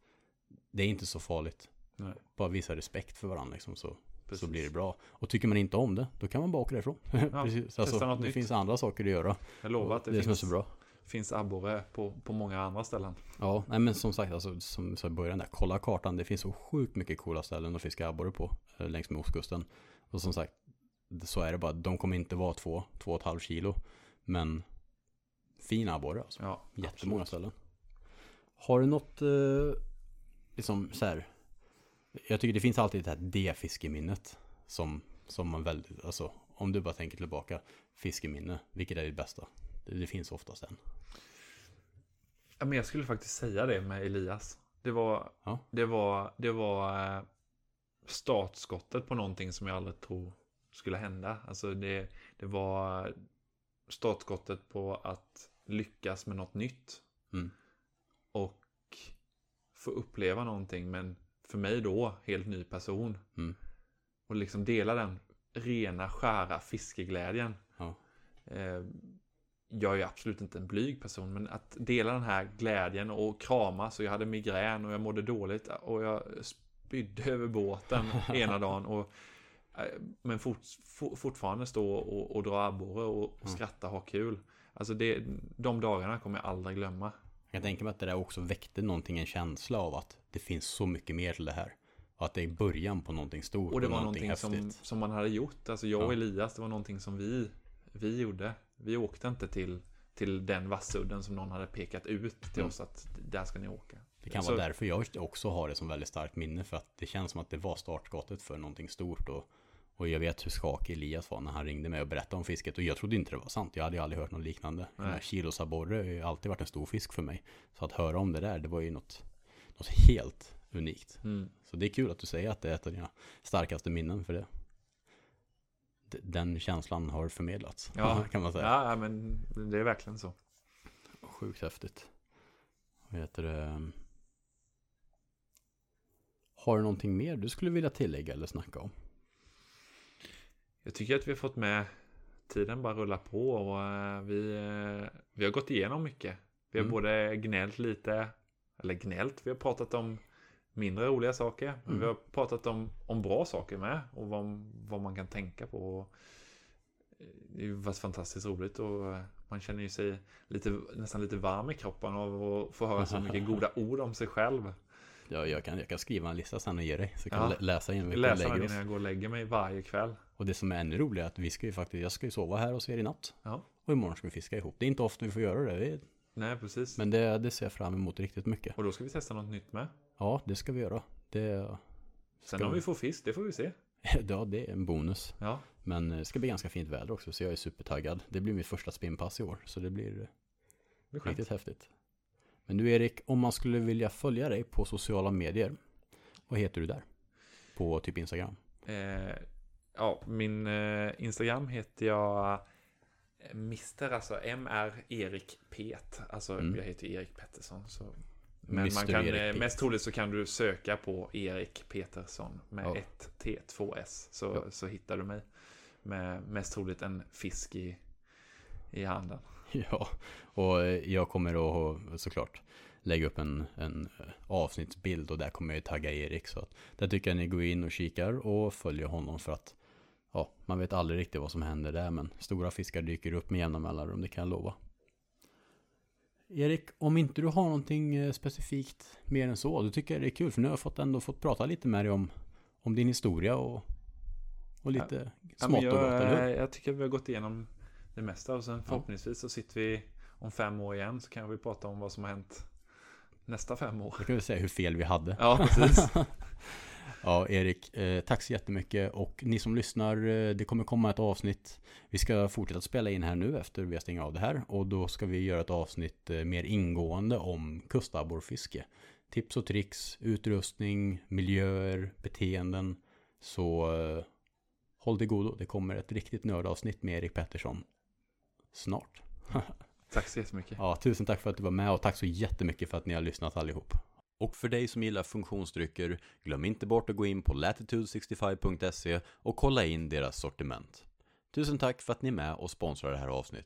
det är inte så farligt. Nej, Bara visa respekt för varandra liksom, så, precis. så blir det bra. Och tycker man inte om det, då kan man bara åka därifrån. Precis, testa alltså, det nytt. finns andra saker att göra. Jag lovar att det, det som är finns, så bra. Finns abborre på, på många andra ställen. Ja, nej men som sagt, alltså, som i början där, kolla kartan. Det finns så sjukt mycket coola ställen att fiska abborre på eh, längs med ostkusten. Och som sagt, så är det bara. De kommer inte vara två, två och ett halvt kilo. Men fin abborre alltså. Ja, Jättemånga absolut. ställen. Har du något, eh, liksom så här. Jag tycker det finns alltid det här D-fiskeminnet. Som, som man väldigt, alltså om du bara tänker tillbaka. Fiskeminne, vilket är ditt bästa? Det, finns oftast en. Ja, men jag skulle faktiskt säga det med Elias. Det var, Ja. det var, det var eh, startskottet på någonting som jag aldrig tror skulle hända. Alltså det, det var startskottet på att lyckas med något nytt. Mm. Och få uppleva någonting, men för mig då, helt ny person. Mm. Och liksom dela den rena, skära fiskeglädjen. Ja. Eh, jag är absolut inte en blyg person, men att dela den här glädjen och kramas och jag hade migrän och jag mådde dåligt och jag spydde över båten ena dagen och eh, men fort, for, fortfarande stå och, och dra abborre och, och Mm. skratta och ha kul. Alltså det, de dagarna kommer jag aldrig glömma. Jag tänka mig att det där också väckte någonting, en känsla av att det finns så mycket mer till det här. Och att det är början på någonting stort Och det var någonting som, häftigt. som man hade gjort. Alltså jag och. Elias, det var någonting som vi, vi gjorde. Vi åkte inte till, till den vassudden som någon hade pekat ut till Mm. oss att där ska ni åka. Det kan Så- vara därför jag också har det som väldigt starkt minne. För att det känns som att det var startskottet för någonting stort. Och, och jag vet hur skakig Elias var när han ringde mig och berättade om fisket. Och jag trodde inte det var sant. Jag hade ju aldrig hört något liknande. Kilosabborre har ju alltid varit en stor fisk för mig. Så att höra om det där, det var ju något, något helt unikt. Mm. Så det är kul att du säger att det är ett av dina starkaste minnen för det. Den känslan har förmedlats. Ja. kan man säga. Ja, ja, men det är verkligen så. Sjukt häftigt. Vad heter det? Har du någonting mer du skulle vilja tillägga eller snacka om? Jag tycker att vi har fått med tiden bara rulla på och eh, vi, eh, vi har gått igenom mycket. Vi har Mm. både gnällt lite, eller gnällt, vi har pratat om mindre roliga saker. Men Mm. vi har pratat om, om bra saker med och vad, vad man kan tänka på. Och eh, det har varit fantastiskt roligt och eh, man känner ju sig lite, nästan lite varm i kroppen av att få höra så mycket goda ord om sig själv. Ja, jag, kan, jag kan skriva en lista sen och ge dig. Så kan Ja. lä- läsa in vi Läsa den innan jag går och lägger mig varje kväll. Och det som är ännu roligare är att vi ska ju faktiskt, jag ska ju sova här hos er i natt. Ja. Och imorgon ska vi fiska ihop. Det är inte ofta vi får göra det. Nej, precis. men det, det ser jag fram emot riktigt mycket. Och då ska vi testa något nytt med. Ja, det ska vi göra. Det, Sen Ska om vi- får fisk, det får vi se. ja, det är en bonus. Ja, Men det ska bli ganska fint väder också, så jag är supertaggad. Det blir mitt första spinnpass i år, så det blir det är skönt. riktigt häftigt. Men du Erik, om man skulle vilja följa dig på sociala medier, vad heter du där? På typ Instagram? Eh, ja, min eh, Instagram heter jag eh, Mr. Alltså MR Erik Pet. Alltså Mm. jag heter Erik Pettersson. Så Men man kan, eh, mest troligt så kan du söka på Erik Petersson med Ja. ett T, två S. Så, Ja. så hittar du mig. Med mest troligt en fisk i, i handen. Ja, och eh, jag kommer att såklart lägga upp en, en eh, avsnittsbild och där kommer jag tagga Erik. Så att där tycker jag ni går in och kikar och följer honom för att ja, man vet aldrig riktigt vad som händer där men stora fiskar dyker upp med jämna mellanrum, det kan jag lova. Erik, om inte du har någonting eh, specifikt mer än så, då tycker jag det är kul för nu har jag fått ändå fått prata lite med dig om, om din historia och, och lite Ja, smått men och gott, eller hur? jag tycker vi har gått igenom det mesta och sen förhoppningsvis så sitter vi om fem år igen så kan vi prata om vad som har hänt nästa fem år. Då kan vi säga hur fel vi hade. Ja, precis. Ja, Erik, eh, tack så jättemycket. Och ni som lyssnar, eh, det kommer komma ett avsnitt. Vi ska fortsätta spela in här nu efter vi har stängt av det här. Och då ska vi göra ett avsnitt eh, mer ingående om kustabborrfiske. Tips och tricks, utrustning, miljöer, beteenden. Så eh, håll till godo. Det kommer ett riktigt nördavsnitt med Erik Pettersson snart. Tack så jättemycket. Ja, tusen tack för att du var med och tack så jättemycket för att ni har lyssnat allihop. Och för dig som gillar funktionsdrycker, glöm inte bort att gå in på latitude65.se och kolla in deras sortiment. Tusen tack för att ni är med och sponsrar det här avsnittet.